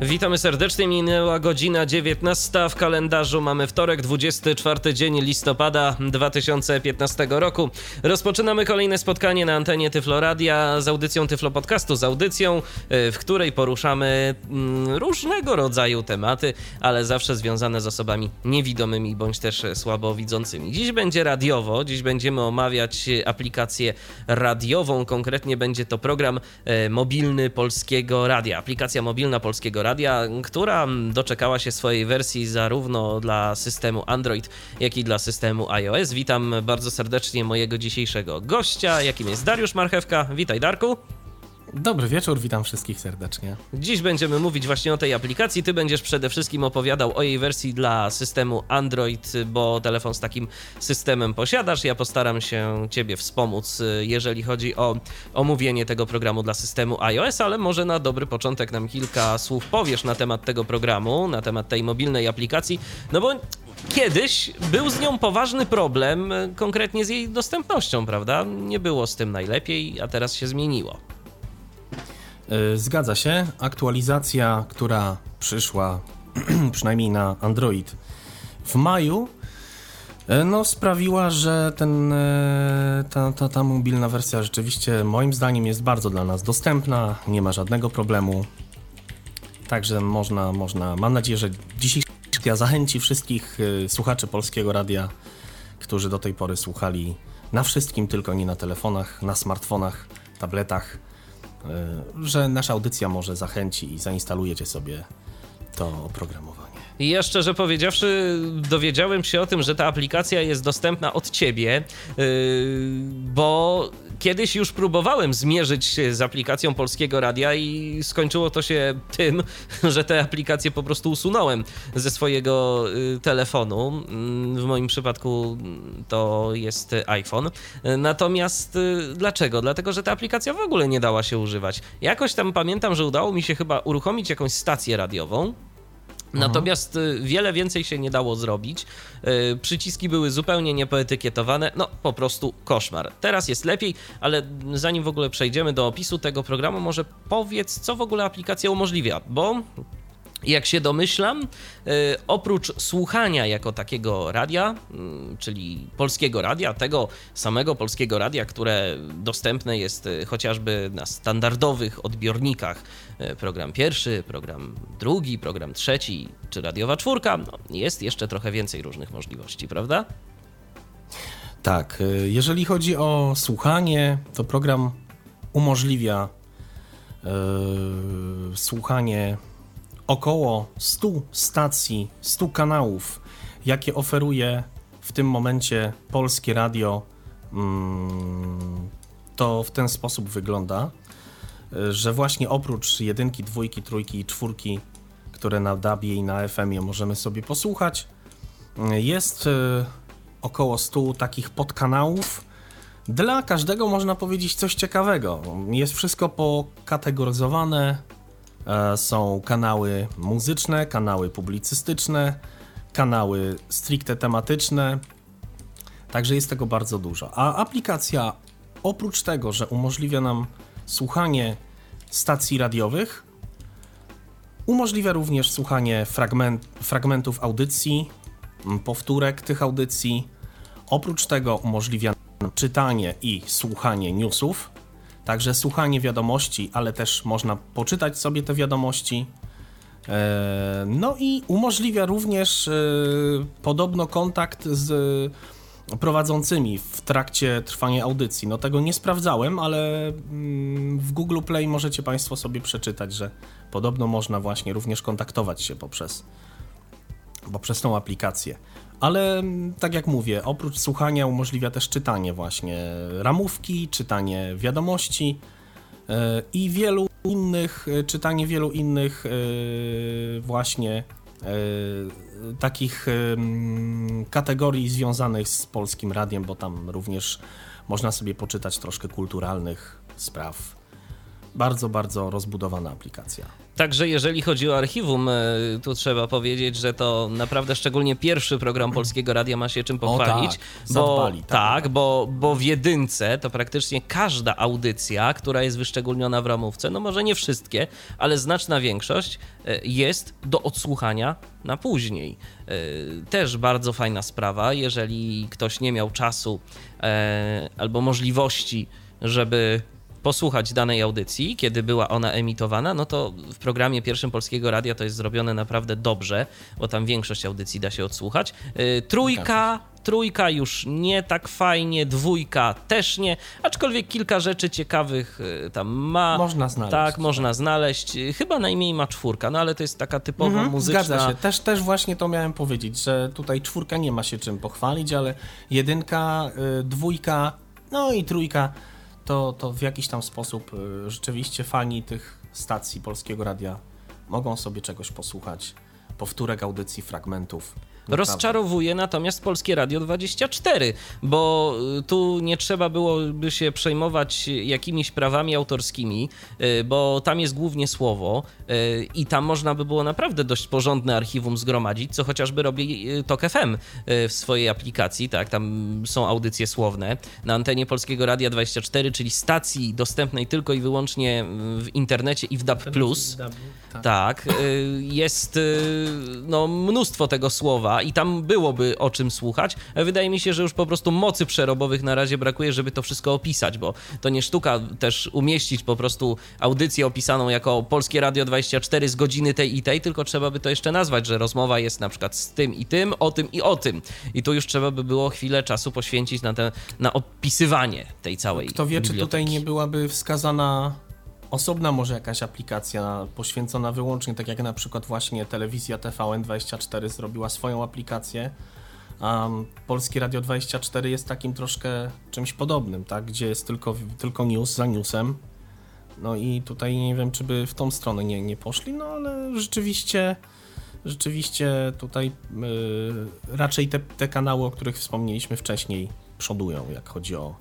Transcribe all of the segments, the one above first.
Witamy serdecznie. Minęła godzina 19. W kalendarzu mamy wtorek, 24 dzień listopada 2015 roku. Rozpoczynamy kolejne spotkanie na antenie Tyfloradia z audycją Tyflo Podcastu, z audycją, y, w której poruszamy mm, różnego rodzaju tematy, ale zawsze związane z osobami niewidomymi bądź też słabowidzącymi. Dziś będzie radiowo, dziś będziemy omawiać aplikację radiową. Konkretnie będzie to program y, mobilny Polskiego Radia. Aplikacja mobilna Polskiego Radia Radia, która doczekała się swojej wersji zarówno dla systemu Android, jak i dla systemu iOS. Witam bardzo serdecznie mojego dzisiejszego gościa, jakim jest Dariusz Marchewka. Witaj, Darku. Dobry wieczór, witam wszystkich serdecznie. Dziś będziemy mówić właśnie o tej aplikacji. Ty będziesz przede wszystkim opowiadał o jej wersji dla systemu Android, bo telefon z takim systemem posiadasz. Ja postaram się Ciebie wspomóc, jeżeli chodzi o omówienie tego programu dla systemu iOS, ale może na dobry początek nam kilka słów powiesz na temat tego programu, na temat tej mobilnej aplikacji, no bo kiedyś był z nią poważny problem, konkretnie z jej dostępnością, prawda? Nie było z tym najlepiej, a teraz się zmieniło. E, zgadza się. Aktualizacja, która przyszła przynajmniej na Android w maju, e, no, sprawiła, że ten, e, ta, ta, ta mobilna wersja rzeczywiście moim zdaniem jest bardzo dla nas dostępna, nie ma żadnego problemu. Także można, można, mam nadzieję, że dzisiejsza zachęci wszystkich słuchaczy Polskiego Radia, którzy do tej pory słuchali na wszystkim, tylko nie na telefonach, na smartfonach, tabletach, że nasza audycja może zachęci i zainstalujecie sobie to oprogramowanie. I ja szczerze powiedziawszy, dowiedziałem się o tym, że ta aplikacja jest dostępna od ciebie, yy, bo kiedyś już próbowałem zmierzyć się z aplikacją polskiego radia i skończyło to się tym, że tę aplikację po prostu usunąłem ze swojego y, telefonu. Mm, w moim przypadku to jest iPhone. Natomiast y, dlaczego? Dlatego, że ta aplikacja w ogóle nie dała się używać. Jakoś tam pamiętam, że udało mi się chyba uruchomić jakąś stację radiową. Natomiast y, wiele więcej się nie dało zrobić. Y, przyciski były zupełnie niepoetykietowane. No, po prostu koszmar. Teraz jest lepiej, ale zanim w ogóle przejdziemy do opisu tego programu, może powiedz, co w ogóle aplikacja umożliwia, bo jak się domyślam, y, oprócz słuchania jako takiego radia, y, czyli polskiego radia, tego samego polskiego radia, które dostępne jest y, chociażby na standardowych odbiornikach, program pierwszy, program drugi, program trzeci czy radiowa czwórka, no, jest jeszcze trochę więcej różnych możliwości, prawda? Tak, jeżeli chodzi o słuchanie, to program umożliwia yy, słuchanie około 100 stacji, 100 kanałów, jakie oferuje w tym momencie polskie radio, mm, to w ten sposób wygląda, że właśnie oprócz jedynki, dwójki, trójki i czwórki, które na DABie i na FM-ie możemy sobie posłuchać, jest e, około 100 takich podkanałów. Dla każdego można powiedzieć coś ciekawego. Jest wszystko pokategoryzowane, są kanały muzyczne, kanały publicystyczne, kanały stricte tematyczne. Także jest tego bardzo dużo. A aplikacja oprócz tego, że umożliwia nam słuchanie stacji radiowych, umożliwia również słuchanie fragment, fragmentów audycji, powtórek tych audycji. Oprócz tego umożliwia nam czytanie i słuchanie newsów, Także słuchanie wiadomości, ale też można poczytać sobie te wiadomości. E, no i umożliwia również e, podobno kontakt z prowadzącymi w trakcie trwania audycji. No tego nie sprawdzałem, ale mm, w Google Play możecie Państwo sobie przeczytać, że podobno można właśnie również kontaktować się poprzez, poprzez tą aplikację. Ale mm, tak jak mówię, oprócz słuchania umożliwia też czytanie właśnie ramówki, czytanie wiadomości e, i wielu innych, e, czytanie wielu innych e, właśnie takich mm, kategorii związanych z polskim radiem, bo tam również można sobie poczytać troszkę kulturalnych spraw. bardzo, bardzo rozbudowana aplikacja. Także jeżeli chodzi o archiwum, e, tu trzeba powiedzieć, że to naprawdę szczególnie pierwszy program Polskiego Radia ma się czym pochwalić. tak, bo zadbali, tak. tak, bo, bo w jedynce to praktycznie każda audycja, która jest wyszczególniona w ramówce, no może nie wszystkie, ale znaczna większość e, jest do odsłuchania na później. E, Też bardzo fajna sprawa, jeżeli ktoś nie miał czasu albo możliwości, żeby posłuchać danej audycji, kiedy była ona emitowana, no to w programie pierwszym Polskiego Radia to jest zrobione naprawdę dobrze, bo tam większość audycji da się odsłuchać. Yy, Trójka, trójka już nie tak fajnie, dwójka też nie, aczkolwiek kilka rzeczy ciekawych yy, tam ma. Można znaleźć. Tak, można znaleźć. Yy, Chyba najmniej ma czwórka, no ale to jest taka typowa Mhm, muzyczna... Zgadza się. Też, też właśnie to miałem powiedzieć, że tutaj czwórka nie ma się czym pochwalić, ale jedynka, y, dwójka, no i trójka to, to w jakiś tam sposób y, rzeczywiście fani tych stacji Polskiego Radia mogą sobie czegoś posłuchać, powtórek audycji, fragmentów. Naprawdę. Rozczarowuje natomiast Polskie Radio 24, bo y, tu nie trzeba byłoby się przejmować jakimiś prawami autorskimi, y, bo tam jest głównie słowo y, i tam można by było naprawdę dość porządne archiwum zgromadzić, co chociażby robi Tok FM w swojej aplikacji, tak, tam są audycje słowne na antenie Polskiego Radia 24, czyli stacji dostępnej tylko i wyłącznie w internecie i w DAB+. Tak. Tak, jest no, mnóstwo tego słowa i tam byłoby o czym słuchać. Wydaje mi się, że już po prostu mocy przerobowych na razie brakuje, żeby to wszystko opisać, bo to nie sztuka też umieścić po prostu audycję opisaną jako Polskie Radio 24 z godziny tej i tej, tylko trzeba by to jeszcze nazwać, że rozmowa jest na przykład z tym i tym, o tym i o tym. I tu już trzeba by było chwilę czasu poświęcić na, te, na opisywanie tej całej Kto wie, czy tutaj biblioteki. nie byłaby wskazana osobna może jakaś aplikacja poświęcona wyłącznie, tak jak na przykład właśnie telewizja TVN24 zrobiła swoją aplikację. Um, Polskie Radio 24 jest takim troszkę czymś podobnym, tak? gdzie jest tylko, tylko news za newsem. No i tutaj nie wiem, czy by w tą stronę nie, nie poszli, no ale rzeczywiście, rzeczywiście tutaj y, raczej te, te kanały, o których wspomnieliśmy wcześniej, przodują, jak chodzi o,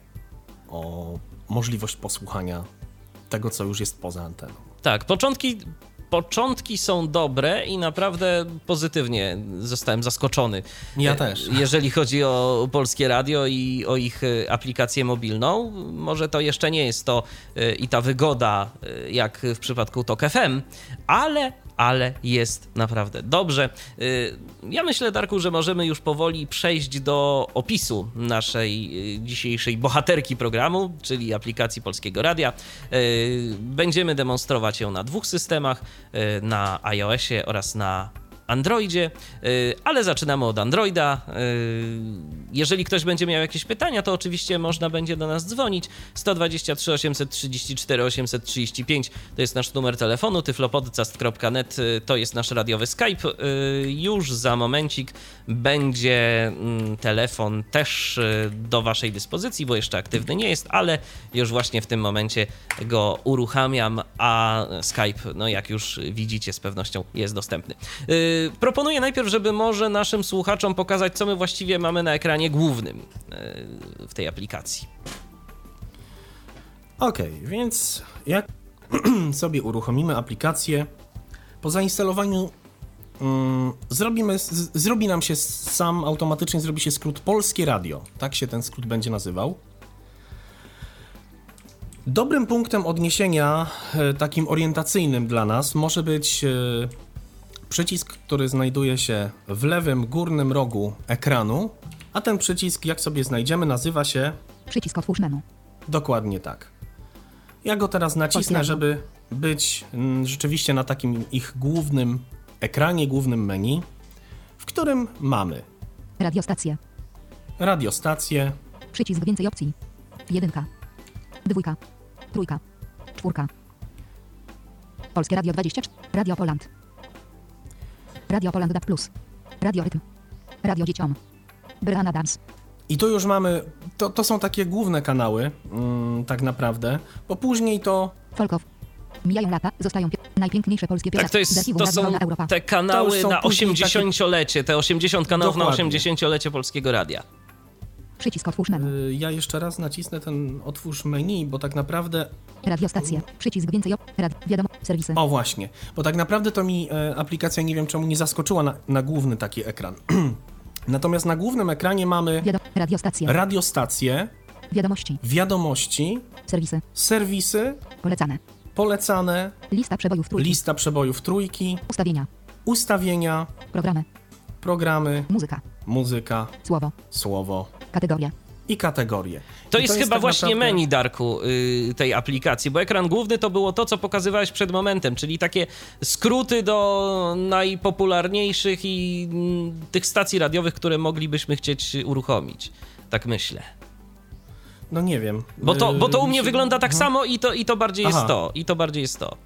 o możliwość posłuchania tego, co już jest poza anteną. Tak, początki, początki są dobre i naprawdę pozytywnie zostałem zaskoczony. Ja E, też. Jeżeli chodzi o polskie radio i o ich e, aplikację mobilną, może to jeszcze nie jest to e, i ta wygoda, e, jak w przypadku Tok FM, ale ale jest naprawdę dobrze. Y, Ja myślę, Darku, że możemy już powoli przejść do opisu naszej y, dzisiejszej bohaterki programu, czyli aplikacji Polskiego Radia. Y, Będziemy demonstrować ją na dwóch systemach, na iOSie oraz na Androidzie, y, ale zaczynamy od Androida. Y, Jeżeli ktoś będzie miał jakieś pytania, to oczywiście można będzie do nas dzwonić. 123 834 835 to jest nasz numer telefonu, tyflopodcast.net y, to jest nasz radiowy Skype. Już za momencik będzie mm, telefon też y, do waszej dyspozycji, bo jeszcze aktywny nie jest, ale już właśnie w tym momencie go uruchamiam, a Skype, no jak już widzicie, z pewnością jest dostępny. Y, Proponuję najpierw, żeby może naszym słuchaczom pokazać, co my właściwie mamy na ekranie głównym y, w tej aplikacji. Okej, więc jak sobie uruchomimy aplikację, po zainstalowaniu mm, zrobimy, z, zrobi nam się sam automatycznie zrobi się skrót Polskie Radio. Tak się ten skrót będzie nazywał. Dobrym punktem odniesienia, e, takim orientacyjnym dla nas, może być e, przycisk, który znajduje się w lewym górnym rogu ekranu, a ten przycisk, jak sobie znajdziemy, nazywa się Przycisk otwórz menu. Dokładnie tak. Ja go teraz nacisnę, żeby być mm, rzeczywiście na takim ich głównym ekranie, głównym menu, w którym mamy Radiostacja. radiostację, Przycisk więcej opcji. Jedynka. Dwójka. Trójka. Czwórka. Polskie Radio 24. Radio Poland. Radio Poland DAB+. Radio Rytm. Radio Dzieciom. Brianna Dance. i tu już mamy, to, to są takie główne kanały, mm, tak naprawdę, bo później to Folkow. Mijają lata, zostają pie- najpiękniejsze polskie Tak, piosenki. to, jest, to są te kanały są na później 80-lecie, te 80 kanałów Dokładnie. na 80-lecie Polskiego Radia. Przycisk otwórz menu. Y, Ja jeszcze raz nacisnę ten otwórz menu, bo tak naprawdę. Radiostacje. Przycisk więcej op. Rad. Wiadomo. Serwisy. O właśnie, bo tak naprawdę to mi e, aplikacja nie wiem czemu nie zaskoczyła na, na główny taki ekran. Natomiast na głównym ekranie mamy Wiadomo. Radiostacje. radiostacje, Wiadomości. wiadomości, Serwisy. serwisy, Polecane. Polecane, Lista przebojów trójki. lista przebojów trójki, Ustawienia. ustawienia, Programy. programy, Muzyka. muzyka, Słowo. słowo Kategorie. i kategorie. To I jest chyba tak właśnie naprawdę- menu, Darku, y, tej aplikacji, bo ekran główny to było to, co pokazywałeś przed momentem, czyli takie skróty do najpopularniejszych i mm, tych stacji radiowych, które moglibyśmy chcieć uruchomić. Tak myślę. No nie wiem. Bo to, bo to u Yy, mnie wygląda tak Aha. samo i to, i to bardziej jest Aha. to. I to bardziej jest to.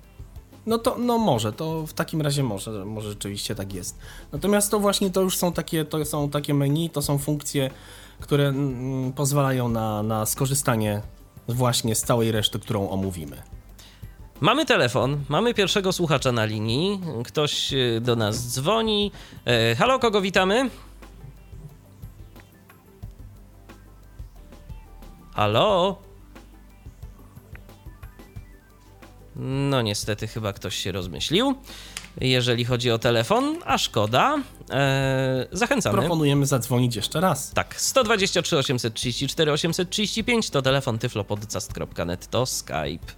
No to no może, to w takim razie może, może rzeczywiście tak jest. Natomiast to właśnie to już są takie, to są takie menu, to są funkcje, które mm, pozwalają na, na skorzystanie właśnie z całej reszty, którą omówimy. Mamy telefon, mamy pierwszego słuchacza na linii. Ktoś y, do nas dzwoni. E, halo, kogo witamy? Halo? No niestety chyba ktoś się rozmyślił. Jeżeli chodzi o telefon, a szkoda. E, zachęcamy. Proponujemy zadzwonić jeszcze raz. Tak, 123 834 835 to telefon tyflopodcast.net to Skype.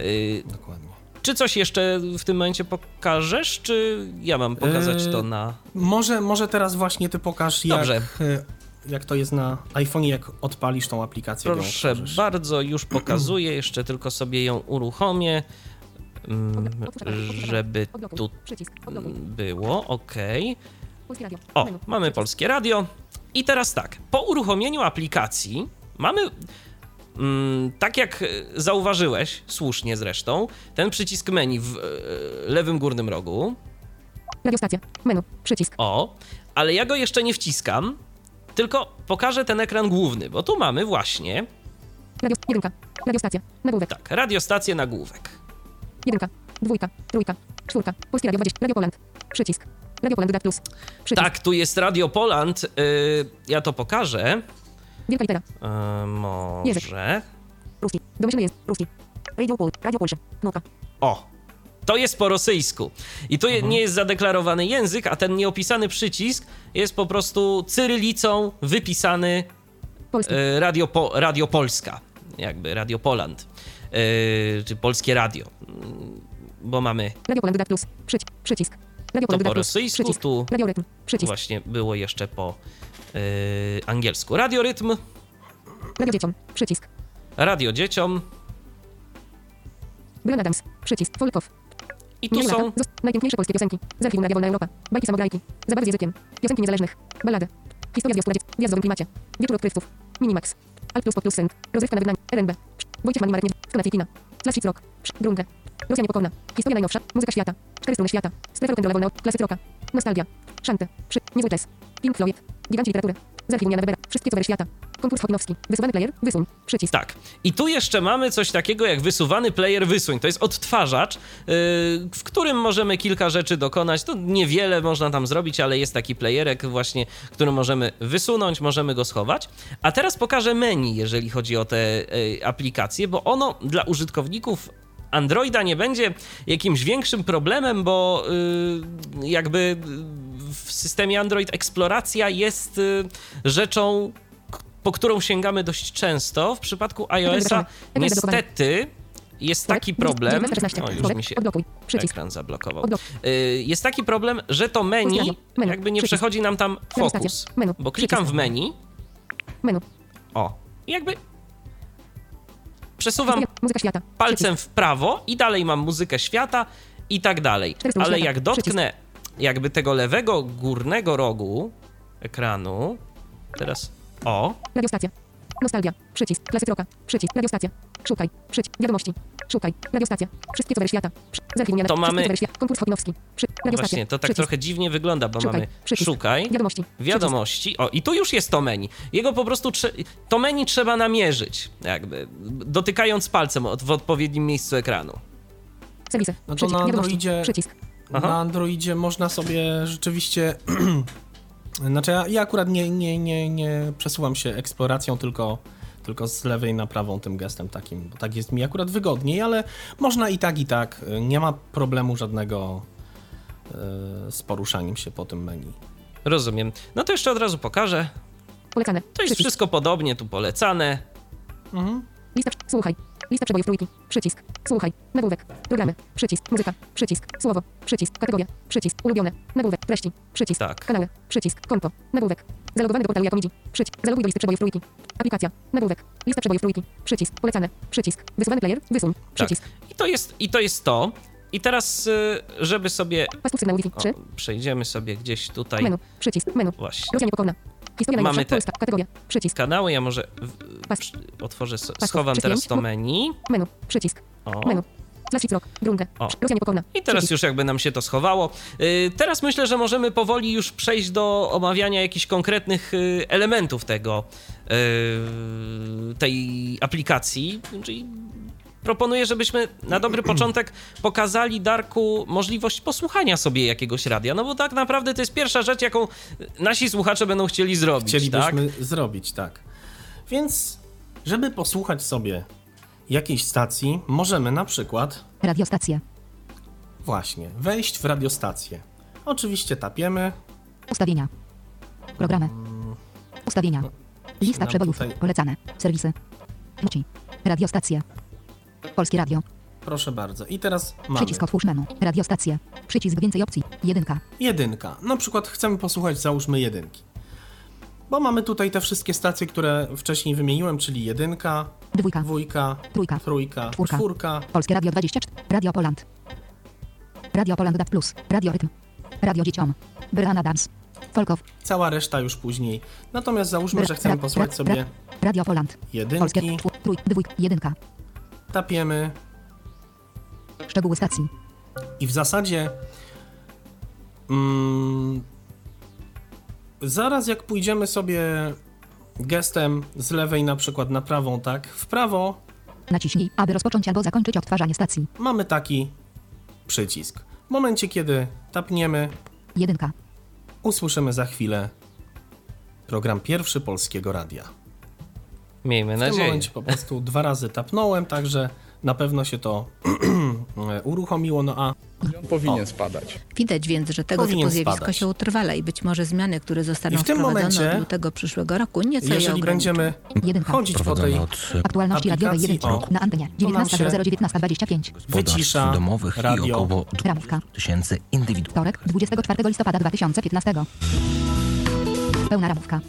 Y, Dokładnie. czy coś jeszcze w tym momencie pokażesz, czy ja mam pokazać Yy, to na... Może, może teraz właśnie ty pokaż, jak, Dobrze. e, jak to jest na iPhone, jak odpalisz tą aplikację. Proszę bardzo, już pokazuję, jeszcze tylko sobie ją uruchomię, mm, żeby tu Przycisk. Odblokuj. było, ok. O, mamy polskie radio. I teraz tak, po uruchomieniu aplikacji mamy, mm, tak jak zauważyłeś, słusznie zresztą, ten przycisk menu w e, lewym górnym rogu. Radiostacja. Menu. Przycisk. O, ale ja go jeszcze nie wciskam, tylko pokażę ten ekran główny, bo tu mamy właśnie, Radio. Jedynka. Radiostacja. Nagłówek. tak, radiostację nagłówek. Jedynka. Dwójka. Trójka. Czwórka. Polskie Radio 20. Radio Poland. Przycisk. Radio Poland Plus. Przycisk. Tak, tu jest Radio Poland, y, ja to pokażę. Wielka litera. Y, może... Ruski. Domyślny jest. Ruski. Radio Pol. Radio Polsze. Nuta. O, to jest po rosyjsku. I tu je- nie jest zadeklarowany język, a ten nieopisany przycisk jest po prostu cyrylicą wypisany Polski. e, Radio, po, Radio Polska, jakby Radio Poland, e, czy Polskie Radio. Mm, Bo mamy Radio Poland Plus. Przycisk. Przycisk. Radio to Poland po Dodat Plus. rosyjsku, Przycisk. tu Radio Rytm. Przycisk. właśnie było jeszcze po e, angielsku. Radio Rytm, Radio Dzieciom. Przycisk. Radio Dzieciom Brian Adams. Przycisk. Folkow. I tu są Najpiękniejsze polskie piosenki. Z archiwum Radia Wolna Europa. Bajki samograjki. Zabawy z językiem. Piosenki niezależnych. Ballady. Historia z wiosku radziec. Wjazd w klimacie. Wieczór odkrywców. Minimax. Alt plus pod plus send. Rozrywka na wygnanie. RNB. Wojciech Mani Marek nie. Skonacji kina. Classic rock. Drunge. Rosja niepokorna. Historia najnowsza. Muzyka świata. Cztery strony świata. Strefa rock'n'rolla wolna. Klasyk rocka. Nostalgia. Szanty. Przy. Niezły jazz. Pink Floyd. Giganci literatury. Z archiwum. Wszystkie covery świata. Konkurs Chotinowski. Wysuwany player. Wysuń. Przycisk. Tak. I tu jeszcze mamy coś takiego jak wysuwany player wysuń. To jest odtwarzacz, yy, w którym możemy kilka rzeczy dokonać. To niewiele można tam zrobić, ale jest taki playerek właśnie, który możemy wysunąć, możemy go schować. A teraz pokażę menu, jeżeli chodzi o te yy, aplikacje, bo ono dla użytkowników Androida nie będzie jakimś większym problemem, bo yy, jakby systemie Android eksploracja jest yy, rzeczą, po którą sięgamy dość często. W przypadku iOS-a niestety jest taki problem. 1916. O, już mi się ekran zablokował. Y, Jest taki problem, że to menu jakby nie przechodzi nam tam fokus. Bo klikam w menu, Menu. o, i jakby przesuwam palcem w prawo i dalej mam muzykę świata i tak dalej. Ale jak dotknę jakby tego lewego górnego rogu ekranu, teraz o, Radiostacja. Nostalgia. Przycisk. Klasyk rocka. Przycisk. Radiostacja. Szukaj. Przycisk. Wiadomości. Szukaj. Radiostacja. Wszystkie covery świata. Przy- Z archiwum Jana. To mamy-. Konkurs Chotinowski. Przy... Właśnie, to tak Przycisk. trochę dziwnie wygląda, bo Szukaj. mamy Przycisk. szukaj, Wiadomości. wiadomości, o i tu już jest to menu. Jego po prostu, trze- to menu trzeba namierzyć, jakby, dotykając palcem od, w odpowiednim miejscu ekranu. Serwisy. No to Przycisk. na Wiadomości. Androidzie- Przycisk. Aha. Na Androidzie można sobie rzeczywiście Znaczy ja, ja akurat nie, nie, nie, nie przesuwam się eksploracją, tylko, tylko z lewej na prawą tym gestem takim, bo tak jest mi akurat wygodniej, ale można i tak, i tak. Nie ma problemu żadnego e, z poruszaniem się po tym menu. Rozumiem. No to jeszcze od razu pokażę. Polecane. To jest Przycisk. wszystko podobnie tu polecane. Mhm. Lista. Słuchaj. Lista przebojów trójki. Przycisk. Słuchaj. Nagłówek. Programy. Przycisk. Muzyka. Przycisk. Słowo. Przycisk. Kategoria. Przycisk. Ulubione. Nagłówek. Treści. Przycisk. Tak. Kanały. Przycisk. Konto. Nagłówek. Zalogowany do portalu jako MIDI. Przycisk. Zaloguj do listy przebojów trójki. Aplikacja. Nagłówek. Lista przebojów trójki. Przycisk. Polecane. Przycisk. Wysuwany player. Wysuń. Przycisk. Tak. I to jest, i to, jest to. I teraz, y, żeby sobie. Wi-Fi. O, 3. przejdziemy sobie gdzieś tutaj. Menu. Przycisk. Menu. Właśnie. Rosja niepokorna. Historia Mamy te- Polska. Kategoria. Przycisk. Kanały, ja może w, Pas. otworzę, schowam teraz to menu. Menu. Przycisk. O. Menu. Drunkę. O. Rosja niepokorna. I teraz Przycisk. już jakby nam się to schowało. Y, Teraz myślę, że możemy powoli już przejść do omawiania jakichś konkretnych y, elementów tego, y, tej aplikacji. Czyli proponuję, żebyśmy na dobry początek pokazali Darku możliwość posłuchania sobie jakiegoś radia. No bo tak naprawdę to jest pierwsza rzecz, jaką nasi słuchacze będą chcieli zrobić. Chcielibyśmy tak? zrobić, tak. Więc, żeby posłuchać sobie jakiejś stacji, możemy na przykład Radiostacja. właśnie wejść w radiostację. Oczywiście tapiemy. Ustawienia. Programy. Ustawienia. Lista nam przebojów. tutaj- Polecane. Serwisy. Muci. Radiostacje. Polskie Radio. Proszę bardzo. I teraz mamy Przycisk otwórz menu. Radiostacje. Przycisk więcej opcji. Jedynka. jedynka. Na przykład chcemy posłuchać, załóżmy jedynki. Bo mamy tutaj te wszystkie stacje, które wcześniej wymieniłem, czyli jedynka, Dwójka. dwójka, Trójka. trójka, Czwórka. czwórka. Polskie Radio 24. Radio Poland. Radio Poland DAB+. Radio Rytm. Radio Dzieciom. Brana Dance. Folkow. Cała reszta już później. Natomiast załóżmy, że chcemy posłuchać sobie ra- Radio Poland. Polskie. jedynki, czwór- Trój. Dwójka. Jedynka. Tapiemy Szczegóły stacji. i w zasadzie mm, zaraz jak pójdziemy sobie gestem z lewej na przykład na prawą, tak, w prawo Naciśnij, aby rozpocząć albo zakończyć odtwarzanie stacji. mamy taki przycisk. W momencie, kiedy tapniemy, Jedynka. usłyszymy za chwilę program pierwszy Polskiego Radia. Miejmy W tym nadzieję. momencie po prostu dwa razy tapnąłem, także na pewno się to uruchomiło, no a powinien spadać. Widać więc, że tego Powinien typu zjawisko spadać. się utrwala i być może zmiany, które zostaną I w tym wprowadzone momencie, od lutego przyszłego roku, nieco je jeżeli ograniczą. będziemy chodzić po tej od Aktualności radiowej aplikacji, 1. o, Na antenie. to nam się 19.00 wycisza domowych i radio. około Ramówka. 20 tysięcy indywidualnych. Wtorek, 24 listopada 2015. Pełna ramówka.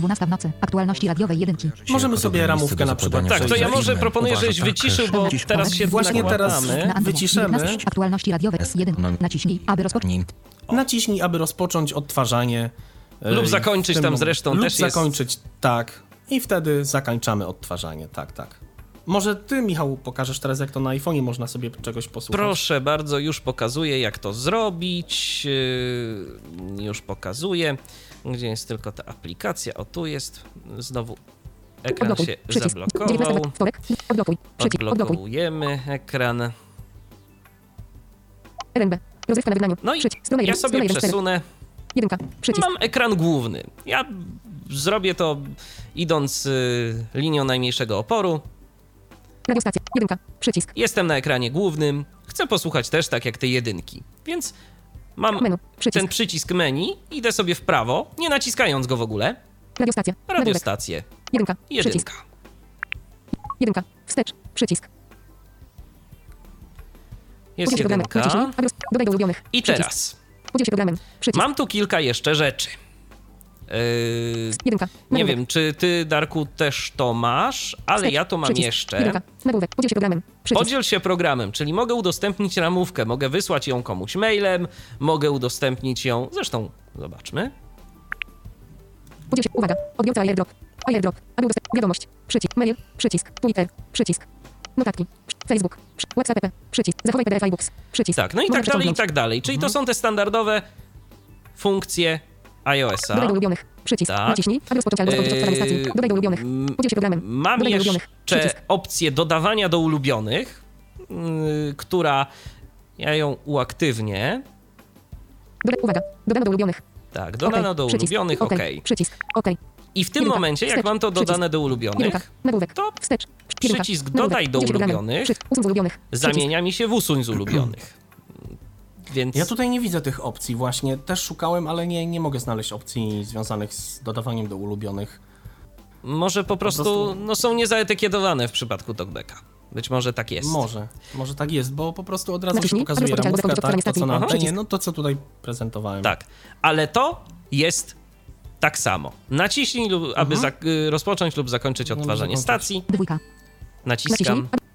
12 w nocy. Aktualności radiowej jedynki. Możemy sobie ramówkę na przykład Tak, to ja może proponuję, żebyś tak, wyciszył, bo teraz się Właśnie teraz. 19 Aktualności radiowej 1. Naciśnij, aby rozpocząć. Naciśnij, aby rozpocząć odtwarzanie. e, Lub zakończyć tam zresztą lub też jest- zakończyć, tak. I wtedy zakończamy odtwarzanie, tak, tak. Może ty, Michał, pokażesz teraz, jak to na iPhone'ie można sobie czegoś posłuchać? Proszę bardzo, już pokazuję, jak to zrobić. Yy, Już pokazuję. Gdzie jest tylko ta aplikacja? O, tu jest. Znowu ekran Odblokuj. się Przycisk. zablokował. 19 wtorek. Odblokuj. Przycisk. Odblokuj. Odblokowujemy ekran. RNB. Rozrywka na wygnaniu. No i ja 1. sobie Strona 1. 4. przesunę. Jedynka. Przycisk. Mam ekran główny. Ja zrobię to idąc y, linią najmniejszego oporu. Radiostacja. Jedynka. Przycisk. Jestem na ekranie głównym. Chcę posłuchać też tak jak te jedynki. Więc mam Menu. Przycisk. ten przycisk menu, idę sobie w prawo, nie naciskając go w ogóle. Radiostacja. Radiostację. Jedynka. Przycisk. Jedynka. Jedynka. Wstecz. Przycisk. Jest programem. jedynka. Dodaj do ulubionych. I Przycisk. teraz Podziel się programem. Przycisk. mam tu kilka jeszcze rzeczy. Yy, nie wiem, czy ty, Darku, też to masz, ale Wstecz. ja to mam Przycisk. jeszcze. Jedynka. Nagłówek. Podziel się programem. Przycisk. Podziel się programem, czyli mogę udostępnić ramówkę, mogę wysłać ją komuś mailem, mogę udostępnić ją. Zresztą, zobaczmy. Podziel się. Uwaga. Odbiorca airdrop. Airdrop. Aby udostępnić. Wiadomość. Przycisk. Mail. Przycisk. Twitter. Przycisk. Notatki. Facebook. WhatsApp. Przycisk. Zachowaj PDF iBooks. Przycisk. Tak, no i tak dalej, i tak dalej. Czyli to są te standardowe funkcje iOS-a. Dodaj do ulubionych. Przycisk. Tak. Naciśnij, aby rozpocząć albo zakończyć odtwarzanie stacji. Yy, Dodaj do ulubionych. Podziel się programem. Mam Dodaj do jeszcze. Przycisk. opcję dodawania do ulubionych, yy, która ja ją uaktywnię. Dodaj, uwaga. Dodano do ulubionych. Tak, dodano OK. do Przycisk. ulubionych, OK. OK. Przycisk. OK. I w tym Jedynka. momencie, jak Wstecz. mam to dodane Przycisk. do ulubionych. Nagłówek. to Wstecz. Jedynka. przycisk dodaj do ulubionych ulubionych. Zamienia mi się w usuń z ulubionych. Więc Ja tutaj nie widzę tych opcji właśnie. Też szukałem, ale nie, nie mogę znaleźć opcji związanych z dodawaniem do ulubionych. może po prostu, prostu- no, są niezaetykietowane w przypadku talkbacka. Być może tak jest. Może, może tak jest, bo po prostu od razu się Naciśnij, pokazuje zakończyć tak, to co na antenie, no to co tutaj prezentowałem. Tak, ale to jest tak samo. Naciśnij, lub, aby Mhm. zak- y, rozpocząć lub zakończyć odtwarzanie stacji. Dwójka. Naciskam. Naciśnij.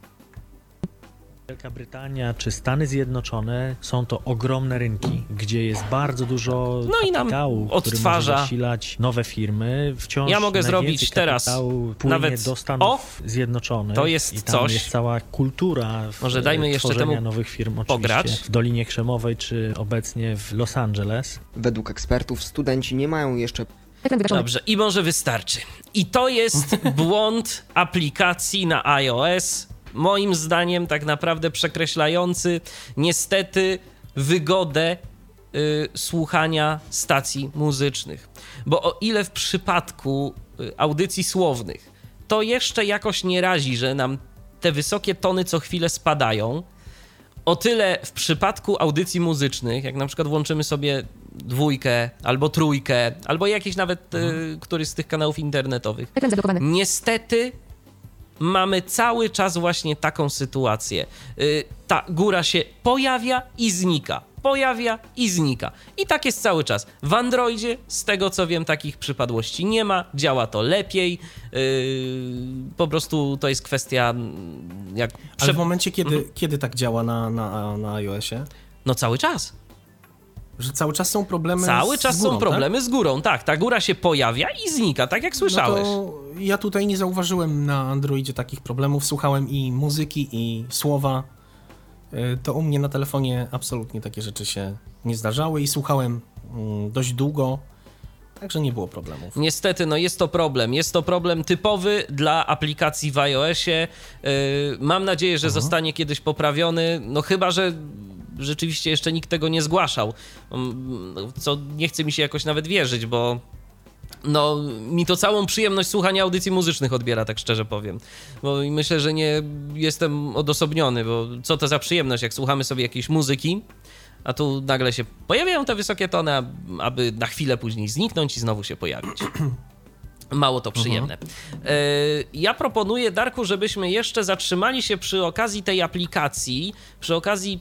Wielka Brytania czy Stany Zjednoczone są to ogromne rynki, gdzie jest bardzo dużo No i nam kapitału, który odtwarza. może zasilać nowe firmy. Wciąż Ja mogę zrobić teraz nawet- do Stanów Zjednoczonych. to jest i tam coś. jest cała kultura w, Może dajmy jeszcze tworzenia temu nowych firm oczywiście pograć. w Dolinie Krzemowej czy obecnie w Los Angeles. Według ekspertów studenci nie mają jeszcze. Dobrze, i może wystarczy. I to jest błąd aplikacji na iOS. Moim zdaniem, tak naprawdę przekreślający niestety wygodę y, słuchania stacji muzycznych. Bo o ile w przypadku y, audycji słownych to jeszcze jakoś nie razi, że nam te wysokie tony co chwilę spadają, o tyle w przypadku audycji muzycznych, jak na przykład włączymy sobie dwójkę albo trójkę, albo jakiś nawet y, któryś z tych kanałów internetowych, niestety mamy cały czas właśnie taką sytuację. Y, ta góra się pojawia i znika. Pojawia i znika. I tak jest cały czas. W Androidzie, z tego co wiem, takich przypadłości nie ma. Działa to lepiej. Yy, po prostu to jest kwestia mm, jak. Ale w momencie, kiedy, Mhm. kiedy tak działa na, na, na iOSie, No cały czas. Że cały czas są problemy Cały z, czas górą, są problemy z górą. Tak, ta góra się pojawia i znika, tak jak Tak? słyszałeś. No ja tutaj nie zauważyłem na Androidzie takich problemów. Słuchałem i muzyki, i słowa. Y, To u mnie na telefonie absolutnie takie rzeczy się nie zdarzały i słuchałem mm, dość długo, także nie było problemów. Niestety, no jest to problem. Jest to problem typowy dla aplikacji w iOSie. Yy, mam nadzieję, że zostanie kiedyś poprawiony. No chyba, że rzeczywiście jeszcze nikt tego nie zgłaszał. Mm, Co nie chce mi się jakoś nawet wierzyć, bo no, mi to całą przyjemność słuchania audycji muzycznych odbiera, tak szczerze powiem. Bo myślę, że nie jestem odosobniony, bo co to za przyjemność, jak słuchamy sobie jakiejś muzyki, a tu nagle się pojawiają te wysokie tony, aby na chwilę później zniknąć i znowu się pojawić. Mało to przyjemne. E, Ja proponuję, Darku, żebyśmy jeszcze zatrzymali się przy okazji tej aplikacji, przy okazji,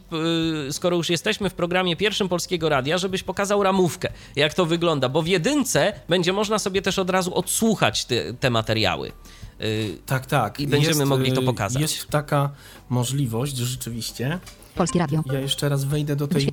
y, skoro już jesteśmy w programie pierwszym Polskiego Radia, żebyś pokazał ramówkę, jak to wygląda, bo w jedynce będzie można sobie też od razu odsłuchać te, te materiały. Y, Tak, tak. I będziemy mogli to pokazać. Jest taka możliwość rzeczywiście. Polskie radio. Ja jeszcze raz wejdę do tej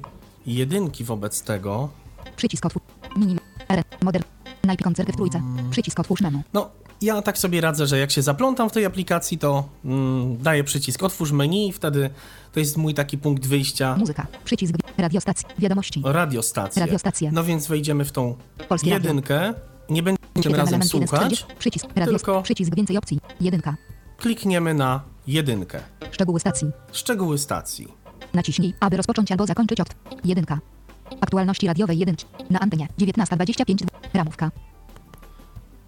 jedynki wobec tego. Przycisk otwórz. Mini. R. Modern. Najpierw koncerty w trójce. Przycisk otwórz menu. No, ja tak sobie radzę, że jak się zaplątam w tej aplikacji, to mm, daję przycisk otwórz menu i wtedy to jest mój taki punkt wyjścia. Muzyka. Przycisk radiostacji. Wiadomości. Radiostację. Radiostację. No więc wejdziemy w tą Polskie radio. jedynkę. Nie będziemy razem słuchać, 40. Przycisk radio. tylko- Przycisk więcej opcji. Jedynka. klikniemy na jedynkę. Szczegóły stacji. Szczegóły stacji. Naciśnij, aby rozpocząć albo zakończyć od. Jedynka. Aktualności radiowej 1. Na antenie 19.25. Ramówka.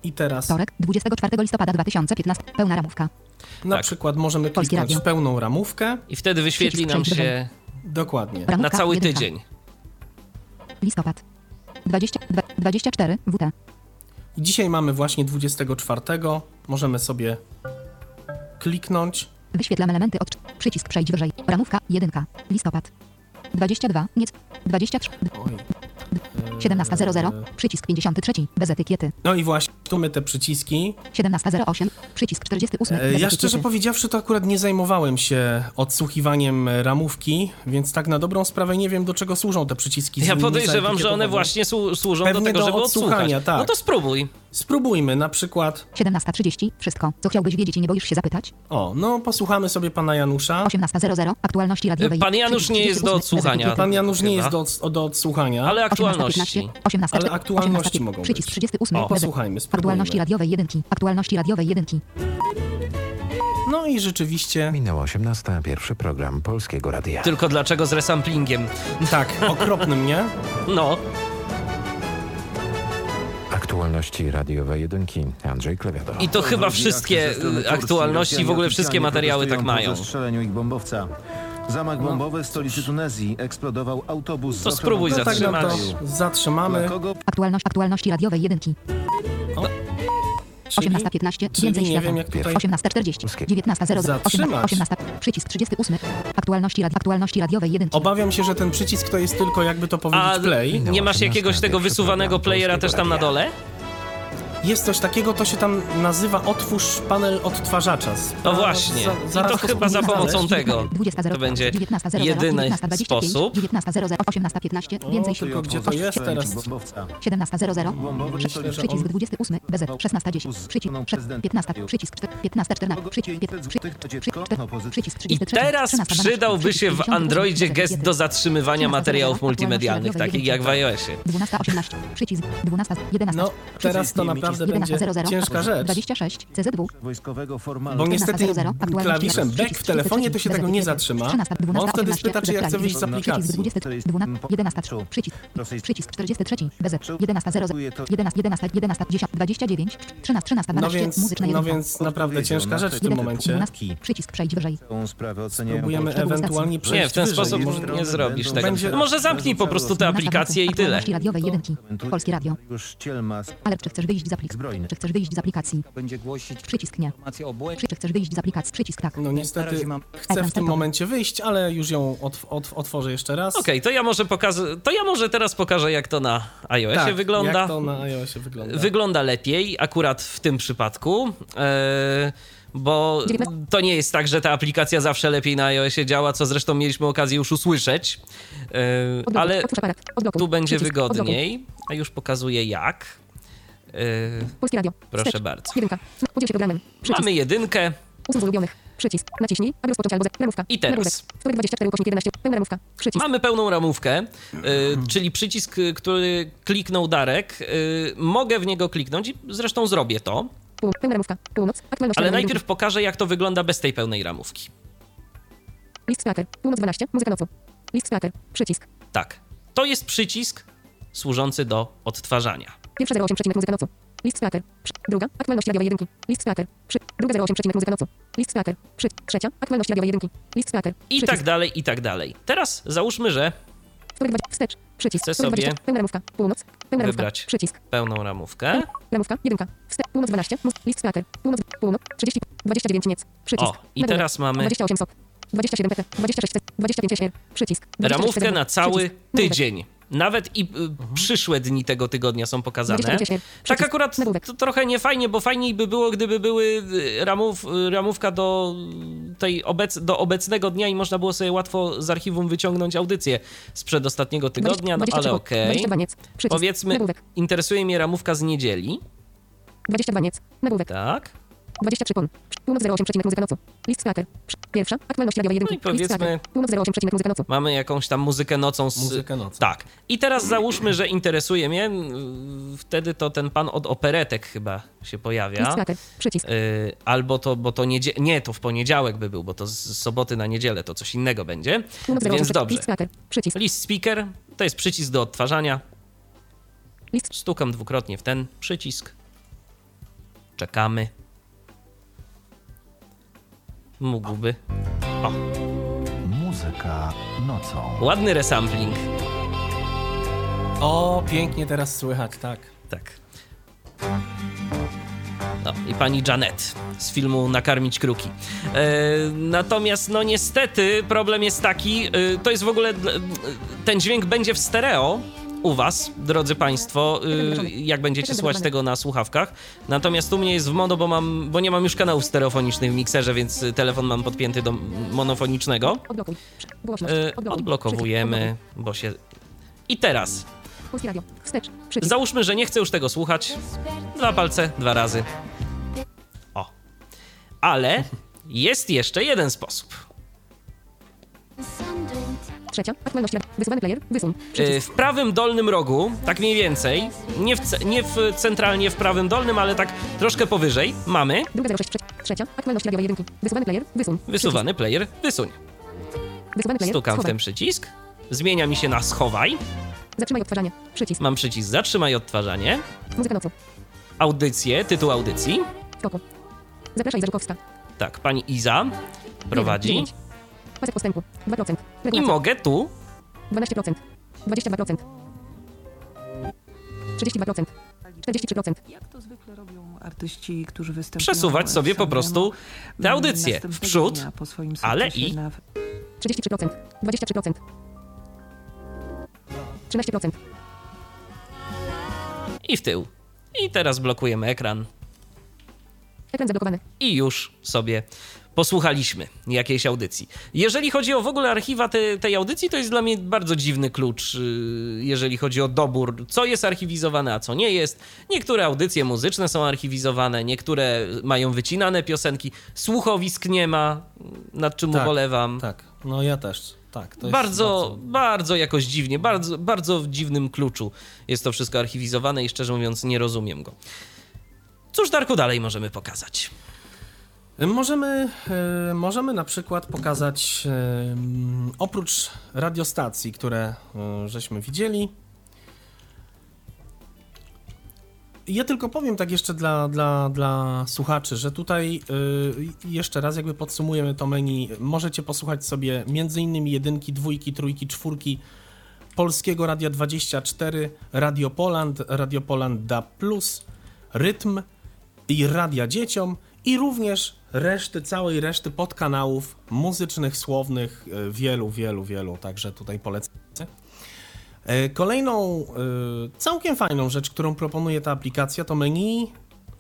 I teraz Wtorek, 24 listopada 2015. Pełna ramówka. na Tak. przykład możemy Polskie kliknąć radio. w pełną ramówkę. I wtedy wyświetli Przycisk nam się Dokładnie. Ramówka, na cały jedynka. tydzień. Listopad. 20, dwa- 24 WT. Dzisiaj mamy właśnie 24. Możemy sobie kliknąć. Wyświetlam elementy od. Przycisk przejdź wyżej. Ramówka 1. Listopad. 22. Nic. 23. Oj. 17.00. Przycisk 53. Bez etykiety. No i właśnie tu mamy te przyciski. 17.08. Przycisk 48. E, Bez Ja etykiety. szczerze powiedziawszy, to akurat nie zajmowałem się odsłuchiwaniem e, ramówki, więc tak na dobrą sprawę nie wiem, do czego służą te przyciski. Ja podejrzewam, że one właśnie słu- służą do Pewnie tego, do żeby odsłuchania, odsłuchać. tak. No to spróbuj. Spróbujmy na przykład. 17.30. Wszystko, co chciałbyś wiedzieć i nie boisz się zapytać. O, no posłuchamy sobie pana Janusza. 18.00. Aktualności radiowej. Pan Janusz nie jest do 38. Bez odsłuchania. Pan Janusz nie jest do, do odsłuchania. Ale 18.15, aktualności. 18, Ale aktualności mogą Przycisk być. 38. O, posłuchajmy, spróbujmy. Aktualności radiowej 1. Aktualności radiowej 1. No i rzeczywiście, Minęła 18. Pierwszy program Polskiego Radia. Tylko dlaczego z resamplingiem? tak, okropnym, nie? No, Aktualności radiowej jedynki. Andrzej Klewiato. I to chyba wszystkie aktualności, w ogóle wszystkie materiały tak mają. zestrzeleniu ich bombowca. Zamach bombowy w stolicy Tunezji. Eksplodował autobus To spróbuj No tak nam zatrzymać. to zatrzymamy. Dla kogo Aktualność, aktualności radiowej jedynki. Czyli, 18.15, czyli więcej nie świata. wiem jak tutaj... 18.40, 19.00, Zatrzymać. 18, przycisk 38, aktualności, rad, aktualności radiowej jedynki. Obawiam się, że ten przycisk to jest tylko jakby to powiedzieć A play. nie masz jakiegoś tego wysuwanego playera też tam na dole? Jest coś takiego, to się tam nazywa otwórz panel odtwarzacza. No A, właśnie. za- I zaraz to chyba za pomocą znaleźć. tego 20.00, to będzie 19.00, jedyny 19.25, sposób. 19.00, 18.15, O, więcej tylko gdzie to jest teraz? bombowca. 17.00, Bombowy w stolicy przycisk 28, BZ, 16.10, przycisk 15, przycisk 15.14, przycisk 15, przycisk I 33, teraz 13.12, przydałby się w przycisk Androidzie 58, gest do zatrzymywania 13.00, materiałów multimedialnych, takich jak w iOSie. 12.18, przycisk 12, 11, No, teraz to naprawdę będzie 11.00, ciężka rzecz. 26, CZW, wojskowego Bo formalnego. niestety 14.00, aktualności klawiszem back w telefonie to się tego nie zatrzyma. 13, On 12, wtedy 18, spyta, czy ja chcę wyjść z aplikacji. 20, 12, 11, przycisk, przycisk 43, BZ, 11.00, 11, 11, 11, 10, 29, 13, 13, 12, No więc, muzyczna no więc naprawdę ciężka rzecz w tym momencie. 12, przycisk przejdź wyżej. Tą sprawę oceniają Próbujemy Szczegóły ewentualnie przejść Nie, w ten sposób nie zrobisz tego. Może zamknij po prostu te aplikacje i tyle. Polskie Radio. Alert, czy chcesz wyjść z aplikacji? zbrojny. Czy chcesz wyjść z aplikacji? będzie głosić Przycisk nie. informacje o błędzie. Czy chcesz wyjść z aplikacji? Przycisk tak. No niestety chcę w tym momencie wyjść, ale już ją otw otw otworzę jeszcze raz. Okej, to ja może pokażę, to ja może teraz pokażę jak to na iOSie tak, wygląda. jak to na iOSie wygląda. Wygląda lepiej, akurat w tym przypadku. E, bo to nie jest tak, że ta aplikacja zawsze lepiej na iOSie działa, co zresztą mieliśmy okazję już usłyszeć. E, ale tu będzie wygodniej, a już pokazuję jak. E, Polskie Radio. proszę Wstecz. bardzo. Jedynka. Podziel się programem. Przycisk. Mamy jedynkę. Usuń z ulubionych. Przycisk. Naciśnij, aby rozpocząć albo. Ramówka. I teraz. Nagłówek. Wtorek 24 ukośnik 11. Pełna ramówka. Przycisk. Mamy pełną ramówkę, y, czyli przycisk, y, który kliknął Darek. Y, mogę w niego kliknąć i zresztą zrobię to. Pełna ramówka. Północ. Aktualność ale najpierw pokażę, jak to wygląda bez tej pełnej ramówki. List Splatter. Północ 12. Muzyka nocu. List Splatter. Przycisk. Tak, to jest przycisk służący do odtwarzania. Pierwsza 08 przecinek muzyka nocu. List Splatter. Druga. Aktualności radiowej jedynki. List Splatter. Przy. Druga 08 przecinek muzyka nocu. List Splatter. Przy. Trzecia. Aktualności radiowej jedynki. List Splatter. I tak dalej, i tak dalej. Teraz załóżmy, że Wtorek 20. Wstecz. Przycisk. Chcę sobie 20. Pełna ramówka. Północ. Pełna ramówka. wybrać Przycisk. pełną ramówkę. Ramówka. Jedynka. Wstecz. Północ 12. Mus. List Splatter. Północ. Północ. 30. 29 niec. Przycisk. O, i teraz mamy 28 sok. 27 pt. 26 c. 25 SR. Przycisk. 26 ramówkę na cały Przycisk. Tydzień. Nawet i y, przyszłe dni tego tygodnia są pokazane. 25 SR. Tak akurat to trochę nie fajnie, bo fajniej by było, gdyby były y, ramów, y, ramówka do tej obec, do obecnego dnia i można było sobie łatwo z archiwum wyciągnąć audycję sprzed ostatniego tygodnia, no 23 ale okej. 22 niec. Przycisk. Powiedzmy, interesuje mnie ramówka z niedzieli. 22 niec. Nagłówek. Tak. 23 pon. Północ 08 przecinek muzyka nocu. List Splatter. Przy- Pierwsza. Aktualności radiowej jedynki. No i powiedzmy- List. Północ 08 przecinek muzyka nocu. Mamy jakąś tam muzykę nocą. Z... Muzykę nocą. Tak. I teraz załóżmy, że interesuje mnie, y, wtedy to ten pan od operetek chyba się List pojawia. Splatter. Przycisk. Y, albo to, bo to niedzie... nie, to w poniedziałek by był, bo to z soboty na niedzielę to coś innego będzie. Północ 08 Więc dobrze. List Splatter. Przycisk. List speaker to jest przycisk do odtwarzania. List. Stukam dwukrotnie w ten przycisk. Czekamy. Mógłby. Muzyka nocą. Ładny resampling. O, pięknie teraz słychać, tak. Tak. No i pani Janet z filmu Nakarmić kruki. E, natomiast, no niestety, problem jest taki, e, to jest w ogóle, dla- ten dźwięk będzie w stereo u was, drodzy państwo, e, jak będziecie słuchać tego na słuchawkach. Natomiast u mnie jest w mono, bo, mam, bo nie mam już kanałów stereofonicznych w mikserze, więc telefon mam podpięty do monofonicznego. Odblokuj. odblokowujemy, bo się... I teraz. Załóżmy, że nie chcę już tego słuchać. Dwa palce, dwa razy. O. Ale jest jeszcze jeden sposób. Trzecia. Aktualności. Wysuwany player. Wysuń. Yy. W prawym dolnym rogu, tak mniej więcej, nie w, ce- nie w centralnie w prawym dolnym, ale tak troszkę powyżej, mamy Druga 06. Trze- Trzecia. Aktualności radiowej jedynki. Wysuwany player. Wysuń. wysuwany player, wysuń. Wysuwany player. Stukam w schowaj. ten przycisk, zmienia mi się na schowaj. Zatrzymaj odtwarzanie. Przycisk. Mam przycisk zatrzymaj odtwarzanie, Muzyka nocu. audycję, tytuł audycji. Foku. Zapraszaj Zarzukowska. Tak, pani Iza prowadzi. 9. Pasek postępu. 2%. I mogę tu 12%. 22%. 32%. 43%. Jak to zwykle robią artyści, którzy występują przesuwać sobie po prostu te mm, audycje w przód, dnia po swoim ale i na 33%. 23%. 13%. i w tył. I teraz blokujemy ekran Ekran zablokowany. i już sobie posłuchaliśmy jakiejś audycji. Jeżeli chodzi o w ogóle archiwa te, tej audycji, to jest dla mnie bardzo dziwny klucz, yy, jeżeli chodzi o dobór, co jest archiwizowane, a co nie jest. Niektóre audycje muzyczne są archiwizowane, niektóre mają wycinane piosenki, słuchowisk nie ma, nad czym Tak, ubolewam. Tak, no ja też. Tak, jest bardzo, bardzo, jakoś dziwnie, bardzo, bardzo w dziwnym kluczu jest to wszystko archiwizowane i szczerze mówiąc nie rozumiem go. Cóż, Darku, dalej możemy pokazać? Możemy, e, możemy na przykład pokazać, e, oprócz radiostacji, które e, żeśmy widzieli, ja tylko powiem tak jeszcze dla, dla, dla słuchaczy, że tutaj jeszcze raz jakby podsumujemy to menu. Możecie posłuchać sobie innymi jedynki, dwójki, trójki, czwórki Polskiego Radia 24, Radio Poland, Radio Poland DAB+, Rytm i Radia Dzieciom i również reszty, całej reszty podkanałów muzycznych, słownych, e, wielu, wielu, wielu, także tutaj polecam. E, Kolejną e, całkiem fajną rzecz, którą proponuje ta aplikacja, to menu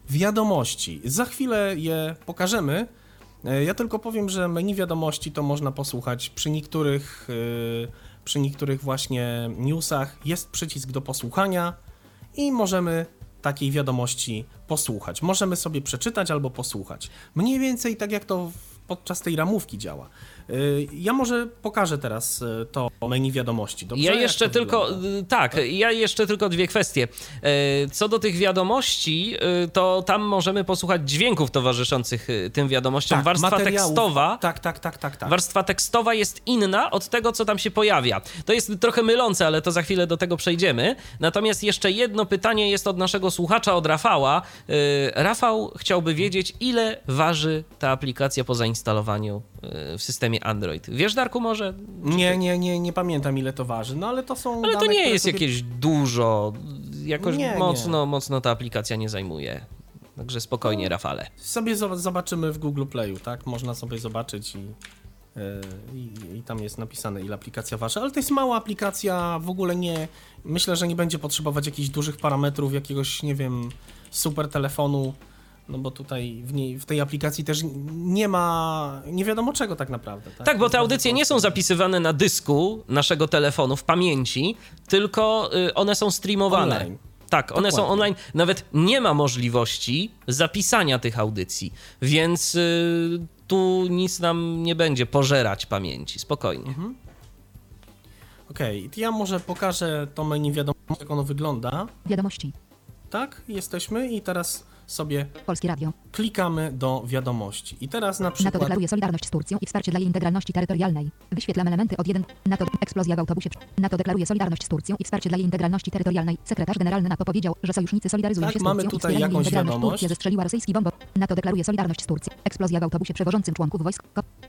wiadomości. Za chwilę je pokażemy. Ja tylko powiem, że menu wiadomości to można posłuchać przy niektórych, przy niektórych właśnie newsach. Jest przycisk do posłuchania i możemy takiej wiadomości posłuchać. Możemy sobie przeczytać albo posłuchać. Mniej więcej tak jak to podczas tej ramówki działa. Y, Ja może pokażę teraz y, to menu wiadomości. Dobrze? Ja jeszcze tylko, wygląda? y, tak, ja jeszcze tylko dwie kwestie. Co do tych wiadomości, to tam możemy posłuchać dźwięków towarzyszących tym wiadomościom. Tak, Warstwa tekstowa. Tak, tak, tak, tak, tak. Warstwa tekstowa jest inna od tego, co tam się pojawia. To jest trochę mylące, ale to za chwilę do tego przejdziemy. Natomiast jeszcze jedno pytanie jest od naszego słuchacza, od Rafała. Rafał chciałby wiedzieć, ile waży ta aplikacja po zainstalowaniu w systemie Android. Wiesz, Darku, może? Nie, nie, nie, nie pamiętam ile to waży, no ale to są Ale to dane, nie które jest sobie... jakieś dużo. Jakoś Nie, nie. mocno, mocno ta aplikacja nie zajmuje. Także No. spokojnie, Rafale. Sobie zo- zobaczymy w Google Playu, tak? Można sobie zobaczyć i, yy, i, i tam jest napisane ile aplikacja waży, ale to jest mała aplikacja, w ogóle nie, myślę, że nie będzie potrzebować jakichś dużych parametrów, jakiegoś, nie wiem, super telefonu, no bo tutaj w, niej, w tej aplikacji też nie ma, nie wiadomo czego tak naprawdę. Tak, Tak, bo te audycje nie są zapisywane na dysku naszego telefonu w pamięci, tylko y, one są streamowane. Online. Tak, one są Dokładnie. online. Nawet nie ma możliwości zapisania tych audycji, więc y, tu nic nam nie będzie pożerać pamięci. Spokojnie. Mhm. Okej, to ja może pokażę to menu wiadomo, jak ono wygląda. Wiadomości. Tak, jesteśmy i teraz sobie Polskie Radio. klikamy do wiadomości. I teraz na NATO przykład deklaruje solidarność z Turcją i wsparcie dla jej integralności terytorialnej. Wyświetlam elementy od 1. NATO eksplozja w autobusie. NATO deklaruje solidarność z Turcją i wsparcie dla jej integralności terytorialnej. Sekretarz generalny NATO powiedział, że sojusznicy solidaryzują Tak, się z mamy Turcją i tutaj jej jakąś integralność. wiadomość. Turcja zestrzeliła rosyjski bombo. NATO deklaruje solidarność z Turcją. Eksplozja w autobusie przewożącym członków wojsk.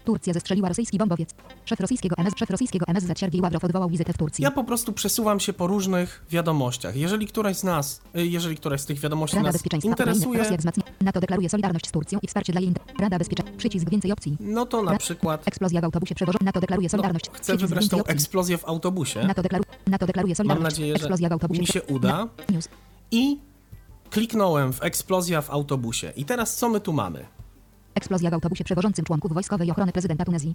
Turcja zestrzeliła rosyjski bombowiec. Szef rosyjskiego MS, szef rosyjskiego MSZ Siergiej Ławrow odwołał wizytę w Turcji. ja po prostu przesuwam się po różnych wiadomościach. Jeżeli któraś z nas, y, jeżeli któraś z tych wiadomości Rada nas Bezpieczeństwa Interesuje, Rosja wzmacnia. NATO deklaruje solidarność z Turcją i wsparcie dla jej... Rada Bezpieczeństwa. Przycisk więcej opcji. no to na przykład Eksplozja w autobusie przewożącym. NATO deklaruje no, solidarność. chcę Przycisk wybrać tą eksplozję w autobusie. NATO, deklaru... NATO deklaruje Mam solidarność. nadzieję, Eksplozja w że autobusie. mi się uda. News. I kliknąłem w eksplozja w autobusie. I teraz co my tu mamy? Eksplozja w autobusie przewożącym członków wojskowej ochrony prezydenta Tunezji.